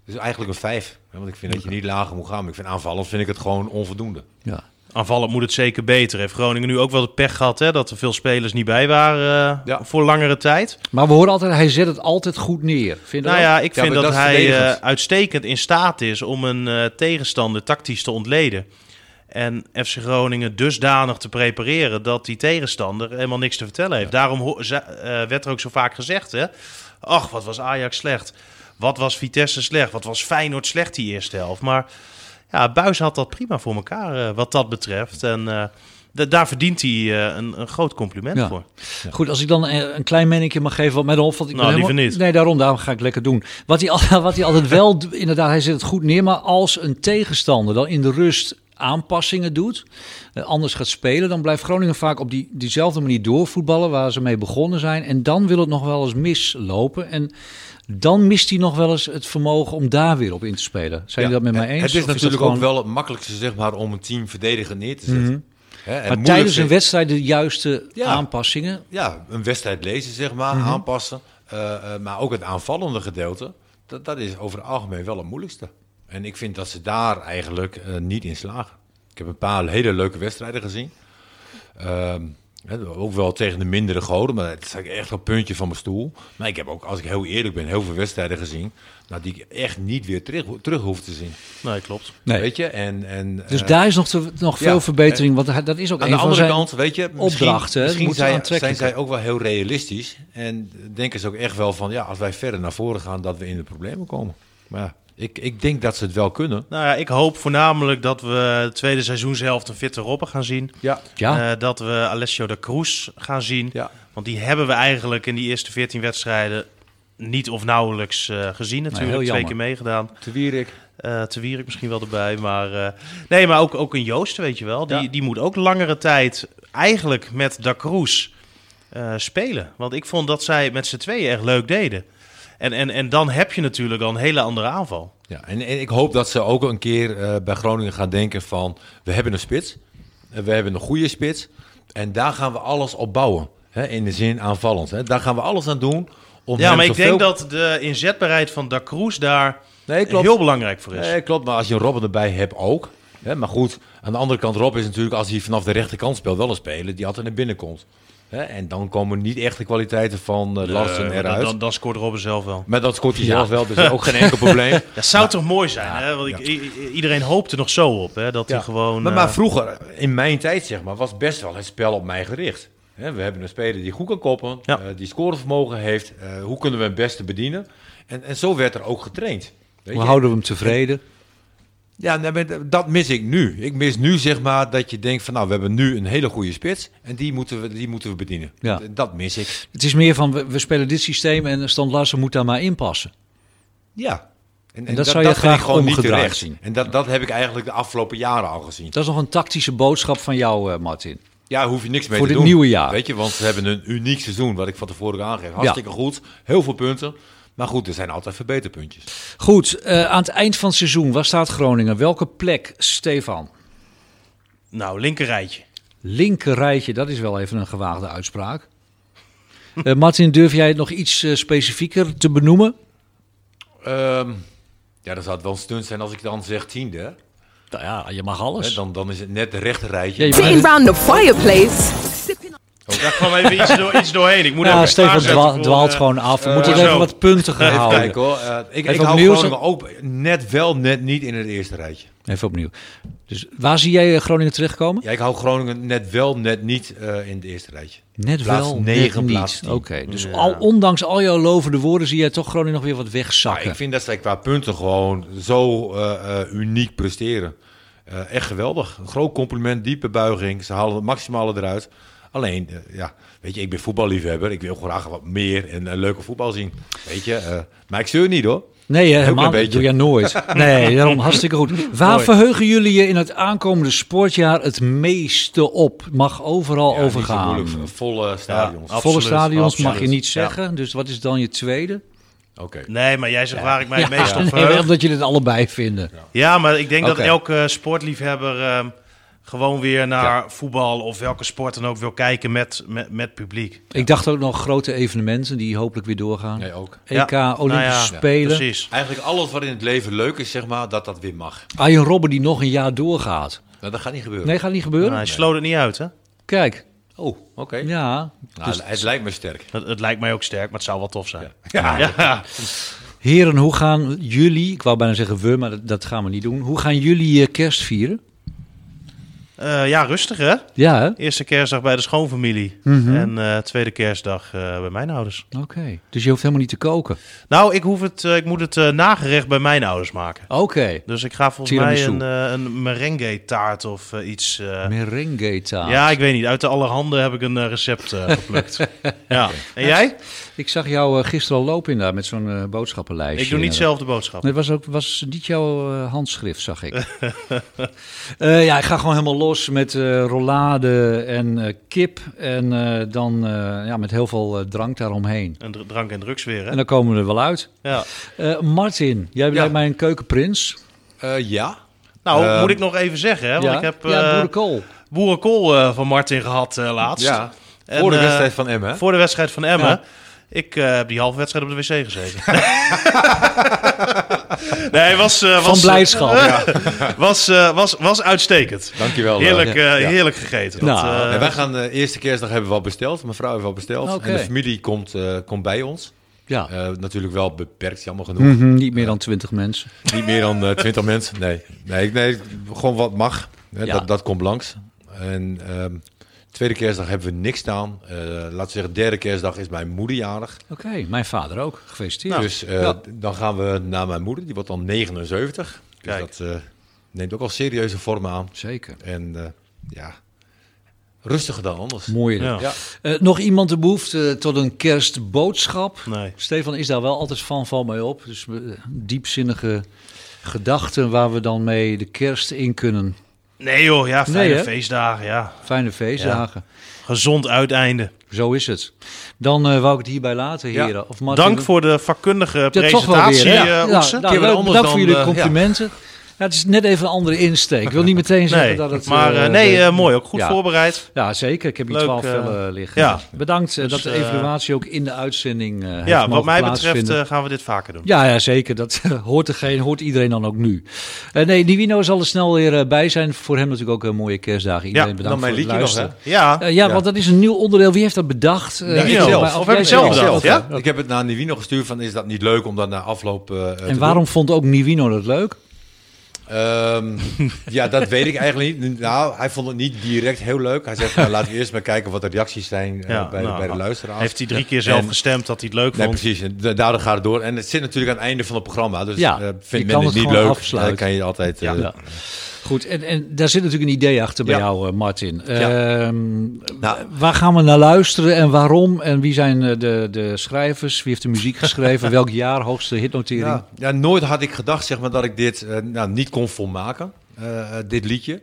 Dus eigenlijk een 5. hè, Want ik vind dat je niet lager moet gaan. Maar ik vind aanvallen vind ik het gewoon onvoldoende. Ja. Aanvallend moet het zeker beter. Heeft Groningen nu ook wel de pech gehad hè, dat er veel spelers niet bij waren eh, Ja. voor langere tijd. Maar we horen altijd, hij zet het altijd goed neer. Vind Nou dat? ja, ik Ja, vind dat, hij eh, uitstekend in staat is om een eh, tegenstander tactisch te ontleden. En FC Groningen dusdanig te prepareren dat die tegenstander helemaal niks te vertellen heeft. Daarom eh, werd er ook zo vaak gezegd, hè. Ach, wat was Ajax slecht. Wat was Vitesse slecht. Wat was Feyenoord slecht die eerste helft. Maar ja, Buis had dat prima voor elkaar eh, wat dat betreft. En eh, da- daar verdient hij eh, een, een groot compliment Ja. voor. Goed, als ik dan een een klein mannetje mag geven wat mij dan opvalt. Ik ben Nou, helemaal- niet. Nee, daarom, daarom ga ik lekker doen. Wat hij, al- wat hij altijd wel, inderdaad, hij zet het goed neer. Maar als een tegenstander dan in de rust aanpassingen doet, anders gaat spelen, dan blijft Groningen vaak op die, diezelfde manier doorvoetballen waar ze mee begonnen zijn. En dan wil het nog wel eens mislopen. En dan mist hij nog wel eens het vermogen om daar weer op in te spelen. Zijn jullie dat met mij eens? Het is natuurlijk gewoon- ook wel het makkelijkste zeg maar, om een team verdediger neer te zetten. Mhm. Maar moeilijk tijdens een wedstrijd de juiste Ja. aanpassingen. Ja, een wedstrijd lezen, zeg maar, Mhm. aanpassen. Eh, eh, maar ook het aanvallende gedeelte, dat, dat is over het algemeen wel het moeilijkste. En ik vind dat ze daar eigenlijk eh, niet in slagen. Ik heb een paar hele leuke wedstrijden gezien. Ehm, ook wel tegen de mindere goden, maar het is echt een puntje van mijn stoel. Maar ik heb ook, als ik heel eerlijk ben, heel veel wedstrijden gezien... Nou, die ik echt niet weer terug, terug hoef te zien. Nee, klopt. Nee. Weet je? En, en, Dus eh, daar is nog, te, nog veel ja. verbetering. Want dat is ook Aan een de van andere zijn kant, weet je, misschien, opdrachten, hè, misschien zijn, zijn zij ook wel heel realistisch. En denken ze ook echt wel van, ja, als wij verder naar voren gaan, dat we in de problemen komen. Maar ja, ik, ik denk dat ze het wel kunnen. Nou ja, ik hoop voornamelijk dat we de tweede seizoenshelft een fitte Robben gaan zien. Ja, Ja, Eh, dat we Alessio de Cruz gaan zien. ja. Want die hebben we eigenlijk in die eerste 14 wedstrijden niet of nauwelijks eh, gezien. heel Natuurlijk, twee keer meegedaan. Te Wierik. Eh te Wierik misschien wel erbij. Maar, nee, maar ook, ook een Joost, weet je wel. Die, Ja. die moet ook langere tijd eigenlijk met Da Cruz spelen. Want ik vond dat zij met z'n tweeën echt leuk deden. En, en, en dan heb je natuurlijk al een hele andere aanval. Ja, en, en ik hoop dat ze ook een keer eh, bij Groningen gaan denken van... we hebben een spits, en we hebben een goede spits... en daar gaan we alles op bouwen. Hè, in de zin aanvallend. Hè. Daar gaan we alles aan doen om Ja, maar ik denk dat de inzetbaarheid van Da Cruz daar Nee, klopt. heel belangrijk voor is. Nee, klopt. Maar als je een Robben erbij hebt ook. Hè, maar goed, aan de andere kant, Rob is natuurlijk als hij vanaf de rechterkant speelt wel een speler die altijd naar binnen komt. Hè, en dan komen niet echt de kwaliteiten van eh, Larsen eruit. dan, dan, scoort Robben zelf wel. maar dat scoort hij zelf wel, dus ook geen enkel probleem. Dat zou toch mooi zijn, hè? Want ik, iedereen hoopt er nog zo op, hè? Dat hij gewoon... Maar, maar eh, vroeger, in mijn tijd zeg maar, was best wel het spel op mij gericht. Hè, we hebben een speler die goed kan koppen, Ja. eh, die scorevermogen heeft. Eh, hoe kunnen we hem het beste bedienen? En, en zo werd er ook getraind. Weet hoe je? houden we hem tevreden? Ja, nee, dat mis ik nu. Ik mis nu zeg maar dat je denkt van nou, we hebben nu een hele goede spits en die moeten we, die moeten we bedienen. Ja. Dat, mis ik. Het is meer van, we, we spelen dit systeem en Stand Larsen moet daar maar in passen. Ja. En, dat zou je graag gewoon niet omgedraaid terecht. zien. En dat, dat heb ik eigenlijk de afgelopen jaren al gezien. Dat is nog een tactische boodschap van jou, eh, Martin. Ja, hoef je niks mee Voor te dit doen. nieuwe jaar. Weet je, want we hebben een uniek seizoen, wat ik van tevoren aangeef. Hartstikke goed, heel veel punten. Maar goed, er zijn altijd verbeterpuntjes. Goed, eh, aan het eind van het seizoen, waar staat Groningen? Welke plek, Stefan? Nou, linkerrijtje. Linker rijtje, dat is wel even een gewaagde uitspraak. Eh, Martin, durf jij het nog iets eh, specifieker te benoemen? Ehm, ja, dan zou het wel een stunt zijn als ik dan zeg tiende. Nou ja, je mag alles. dan, dan is het net de rechter rijtje. Ja, Sitting round the fireplace. Daar kwam even iets, door, iets doorheen. Ik moet Ja, even Stefan dwa- dwaalt eh, gewoon af. We eh, moeten zo. even wat puntiger Even houden. kijken hoor. Eh, ik ik Even hou opnieuw, Groningen ook net wel, net niet in het eerste rijtje. Even opnieuw. Dus waar zie jij eh, Groningen terechtkomen? Ja, ik hou Groningen net wel, net niet eh, in het eerste rijtje. Net Plaats wel, negen, net plaats niet. Oké, dus Ja. al, ondanks al jouw lovende woorden zie jij toch Groningen nog weer wat wegzakken. ik vind dat zij qua punten gewoon zo eh, eh, uniek presteren. Eh, echt geweldig. Een groot compliment, diepe buiging. Ze halen het maximale eruit. Alleen, eh, ja, weet je, ik ben voetballiefhebber. Ik wil graag wat meer en eh, leuke voetbal zien. Weet je, eh, maar ik zeur niet hoor. Nee, helemaal dat doe beetje. jij nooit. Nee, daarom hartstikke goed. Waar Mooi. verheugen jullie je in het aankomende sportjaar het meeste op? Mag overal Ja, niet zo overgaan. moeilijk. Volle stadions. Ja, Volle Absoluut, stadions mag je niet Ja. zeggen. Dus wat is dan je tweede? Oké. Nee, maar jij zegt waar ik mij het meest op nee, verheug. omdat jullie het allebei vinden. Ja, maar ik denk dat elke sportliefhebber ehm, gewoon weer naar voetbal of welke sport dan ook wil kijken met, met, met publiek. Ik dacht ook nog grote evenementen die hopelijk weer doorgaan. Nee, ook. EK, Ja, Olympische nou ja, Spelen. Precies. Eigenlijk alles wat in het leven leuk is, zeg maar, dat dat weer mag. Arjen Robben die nog een jaar doorgaat. Nou, dat gaat niet gebeuren. Nee, gaat niet gebeuren? Nou, hij sloot het niet uit, hè? Kijk, Oh, oké. ja. Nou, het lijkt me sterk. Het, het lijkt mij ook sterk, maar het zou wel tof zijn. Ja. Ja. Heren, hoe gaan jullie, ik wou bijna zeggen we, maar dat, dat gaan we niet doen. Hoe gaan jullie eh, kerst vieren? Eh, ja, rustig hè? Ja, hè? Eerste kerstdag bij de schoonfamilie. Mhm. En eh, tweede kerstdag eh, bij mijn ouders. Oké. Dus je hoeft helemaal niet te koken. Nou, ik, hoef het, ik moet het nagerecht bij mijn ouders maken. Oké. Dus ik ga volgens mij een, een merengue taart of iets. Merengue taart. ja, ik weet niet. Uit de allerhande heb ik een recept geplukt. ja. En jij? Ik zag jou gisteren al lopen inderdaad met zo'n boodschappenlijstje. Ik doe niet zelf de boodschap. Nee, het was, ook, was niet jouw handschrift, zag ik. Ja, ik ga gewoon helemaal los met eh, rollade en eh, kip. En eh, dan eh, ja, met heel veel drank daaromheen. En dr- drank en drugs weer, hè? En dan komen we er wel uit. Ja. Eh, Martin, jij Ja. lijkt mij een keukenprins. Eh, ja. Nou, Ehm, moet ik nog even zeggen, hè? Want ja, ik heb ja, boerenkool. boerenkool eh, van Martin gehad eh, laatst. ja. En, Voor de wedstrijd van Emmen. Voor de wedstrijd van Emmen. Ja. Ik eh, heb die halve wedstrijd op de wc gezeten. nee, was... eh, Van was, blijdschap. was, eh, was, was uitstekend. Dankjewel. eh. Heerlijk, Ja. eh, Ja. heerlijk gegeten. Dat, Nou, eh, wij gaan de eerste kerstdag hebben we al besteld. Mijn vrouw heeft al besteld. En de familie komt, eh, komt bij ons. Ja. Eh, natuurlijk wel beperkt, jammer genoeg. Mhm, niet meer dan twintig mensen. Niet meer dan eh, 20 mensen. Nee. Nee, nee, gewoon wat mag. Hè, Ja. dat, dat komt langs. En ehm, tweede kerstdag hebben we niks staan. Eh laten we zeggen, derde kerstdag is mijn moeder jarig. Oké, mijn vader ook. Gefeliciteerd. dus eh, ja. dan gaan we naar mijn moeder. Die wordt dan 79. Dus Kijk. dat eh, neemt ook al serieuze vormen aan. Zeker. En eh, ja, rustiger dan anders. Mooi. Ja. Ja. Eh, nog iemand de behoefte tot een kerstboodschap? Nee. Stefan is daar wel altijd van, van mij op. Dus diepzinnige gedachten waar we dan mee de kerst in kunnen. Nee joh, ja, fijne Nee, feestdagen, ja. Fijne feestdagen. Gezond uiteinde. Zo is het. Dan eh, wou ik het hierbij laten, Ja. heren. Of Martin, Dank voor de vakkundige Ja, toch wel presentatie, weer, eh, Ja, nou, weer bedankt voor jullie eh, complimenten. Ja, het is net even een andere insteek. Ik wil niet meteen zeggen Nee, dat het... maar eh, eh, nee, de- eh, mooi. Ook goed ja. voorbereid. Ja, zeker. Ik heb hier twaalf vellen liggen. ja. Bedankt Dus, dat de evaluatie ook in de uitzending eh heeft Ja, wat mij betreft gaan we dit vaker doen. Ja, ja, zeker. Dat hoort, er geen, hoort iedereen dan ook nu. Eh, nee, Nivino zal er snel weer bij zijn. Voor hem natuurlijk ook een mooie kerstdagen. Iedereen Ja, bedankt Dan mijn voor het liedje nog, luisteren. hè? Ja, ja, Ja. want dat is een nieuw onderdeel. Wie heeft dat bedacht? Eh, ik zelf. Of heb ik zelf zelf? bedacht, ja? Ik heb het naar Nivino gestuurd van is dat niet leuk om dat na afloop eh, En waarom vond ook Nivino dat leuk? Ehm, ja, dat weet ik eigenlijk niet. Nou, hij vond het niet direct heel leuk. Hij zegt, nou, laten we eerst maar kijken wat de reacties zijn eh, Ja, bij, de, nou, bij de luisteraars. heeft hij drie keer zelf En- gestemd dat hij het leuk Nee, vond. precies. En da- daardoor gaat het door. En het zit natuurlijk aan het einde van het programma. Dus Ja, eh, vindt men het niet leuk, dan kan je altijd... eh, Ja. Goed, en, en daar zit natuurlijk een idee achter bij Ja. jou, eh, Martin. Ja. Ehm, Nou. waar gaan we naar luisteren en waarom? En wie zijn eh, de, de schrijvers? Wie heeft de muziek geschreven? Welk jaar hoogste hitnotering? Ja, ja, nooit had ik gedacht zeg maar, dat ik dit eh, nou, niet kon volmaken, dit liedje.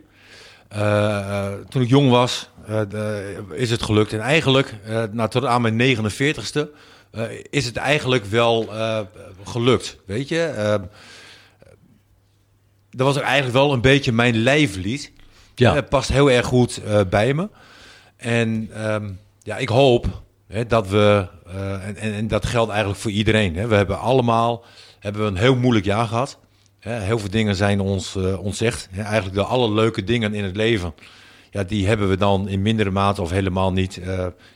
Toen ik jong was, de- is het gelukt. En eigenlijk, nou, tot aan mijn 49ste, eh, is het eigenlijk wel gelukt. Weet je, Eh, dat was ook eigenlijk wel een beetje mijn lijflied. Ja. Eh, Het past heel erg goed eh, bij me. En ehm, ja, ik hoop hè, dat we, eh, en, en, en dat geldt eigenlijk voor iedereen. Hè. We hebben allemaal hebben we een heel moeilijk jaar gehad. Hè. Heel veel dingen zijn ons ontzegd. Hè. Eigenlijk de alle leuke dingen in het leven. Ja, die hebben we dan in mindere mate of helemaal niet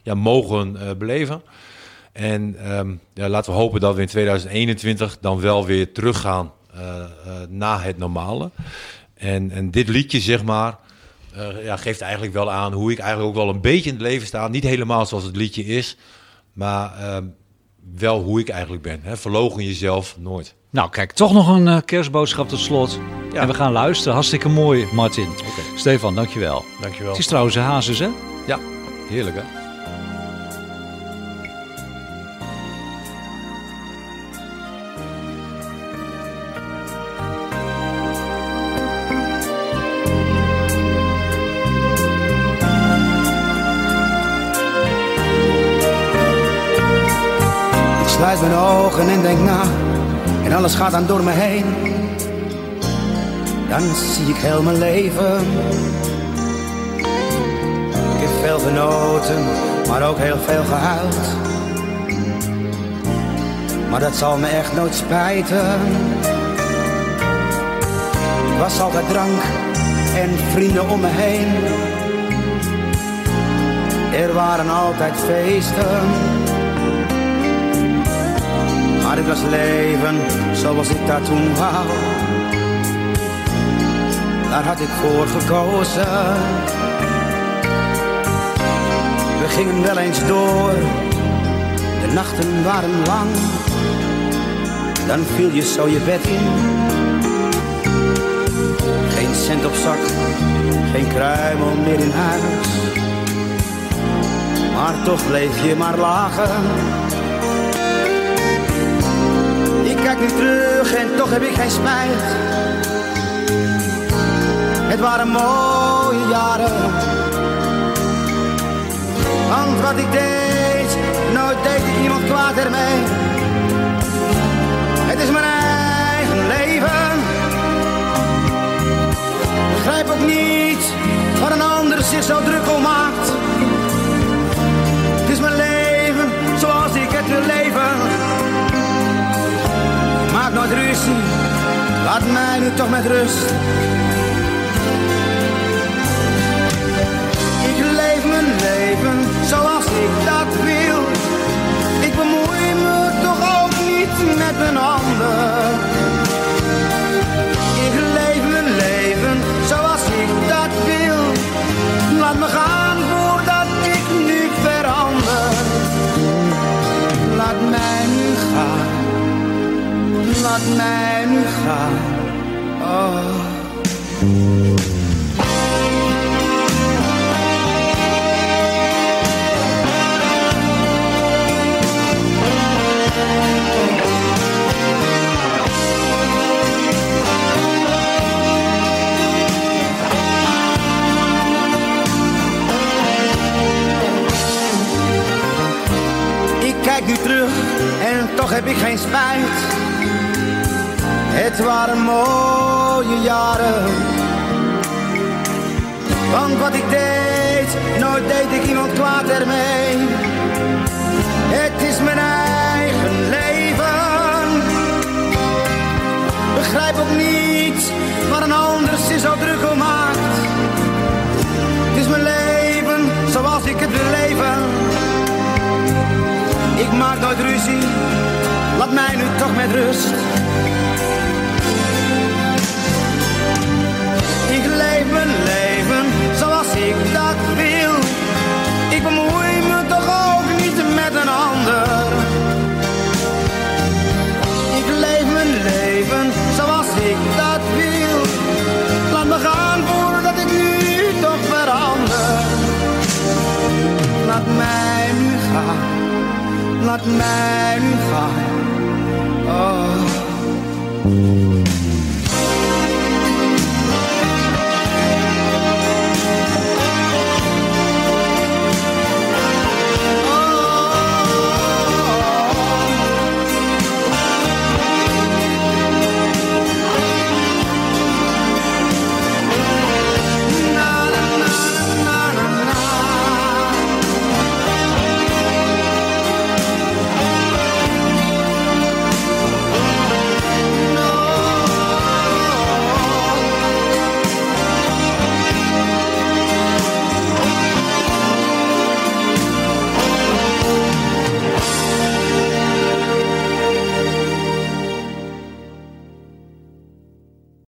ja, mogen beleven. En ehm, ja, laten we hopen dat we in 2021 dan wel weer teruggaan eh eh, naar het normale. En, en dit liedje, zeg maar, eh, ja, geeft eigenlijk wel aan hoe ik eigenlijk ook wel een beetje in het leven sta. Niet helemaal zoals het liedje is, maar ehm, wel hoe ik eigenlijk ben. Hè. Verlogen jezelf nooit. Nou, kijk, toch nog een kerstboodschap tot slot. Ja. En we gaan luisteren. Hartstikke mooi, Martin. Stefan, dankjewel. Dankjewel. Het is trouwens een hazes, hè? Ja, heerlijk hè. Ogen en denk na, en alles gaat dan door me heen. Dan zie ik heel mijn leven. Ik heb veel genoten, maar ook heel veel gehuild. Maar dat zal me echt nooit spijten. Was altijd drank en vrienden om me heen. Er waren altijd feesten. Maar dit was leven zoals ik dat toen wou. daar had ik voor gekozen. We gingen wel eens door, de nachten waren lang. Dan viel je zo je bed in. Geen cent op zak, geen kruimel meer in huis. Maar toch bleef je maar lachen. Kijk nu terug en toch heb ik geen spijt. Het waren mooie jaren. Want wat ik deed, nooit deed ik iemand kwaad ermee. Het is mijn eigen leven. Begrijp ook niet wat een ander zich zo druk om maakt. Laat mij nu toch met rust. Ik leef mijn leven zoals ik dat wil. Ik bemoei me toch ook niet met een ander. Laat mij nu gaan. Oh. Kijk nu terug en toch heb ik geen spijt. Want wat ik deed, nooit deed ik iemand kwaad ermee. Het is mijn eigen leven. Begrijp ook niet wat een ander zich zo druk om maakt. Het is mijn leven zoals ik het wil leven. Ik maak nooit ruzie, laat mij nu toch met rust. Laat mij nu gaan laat mij nu gaan. Oh.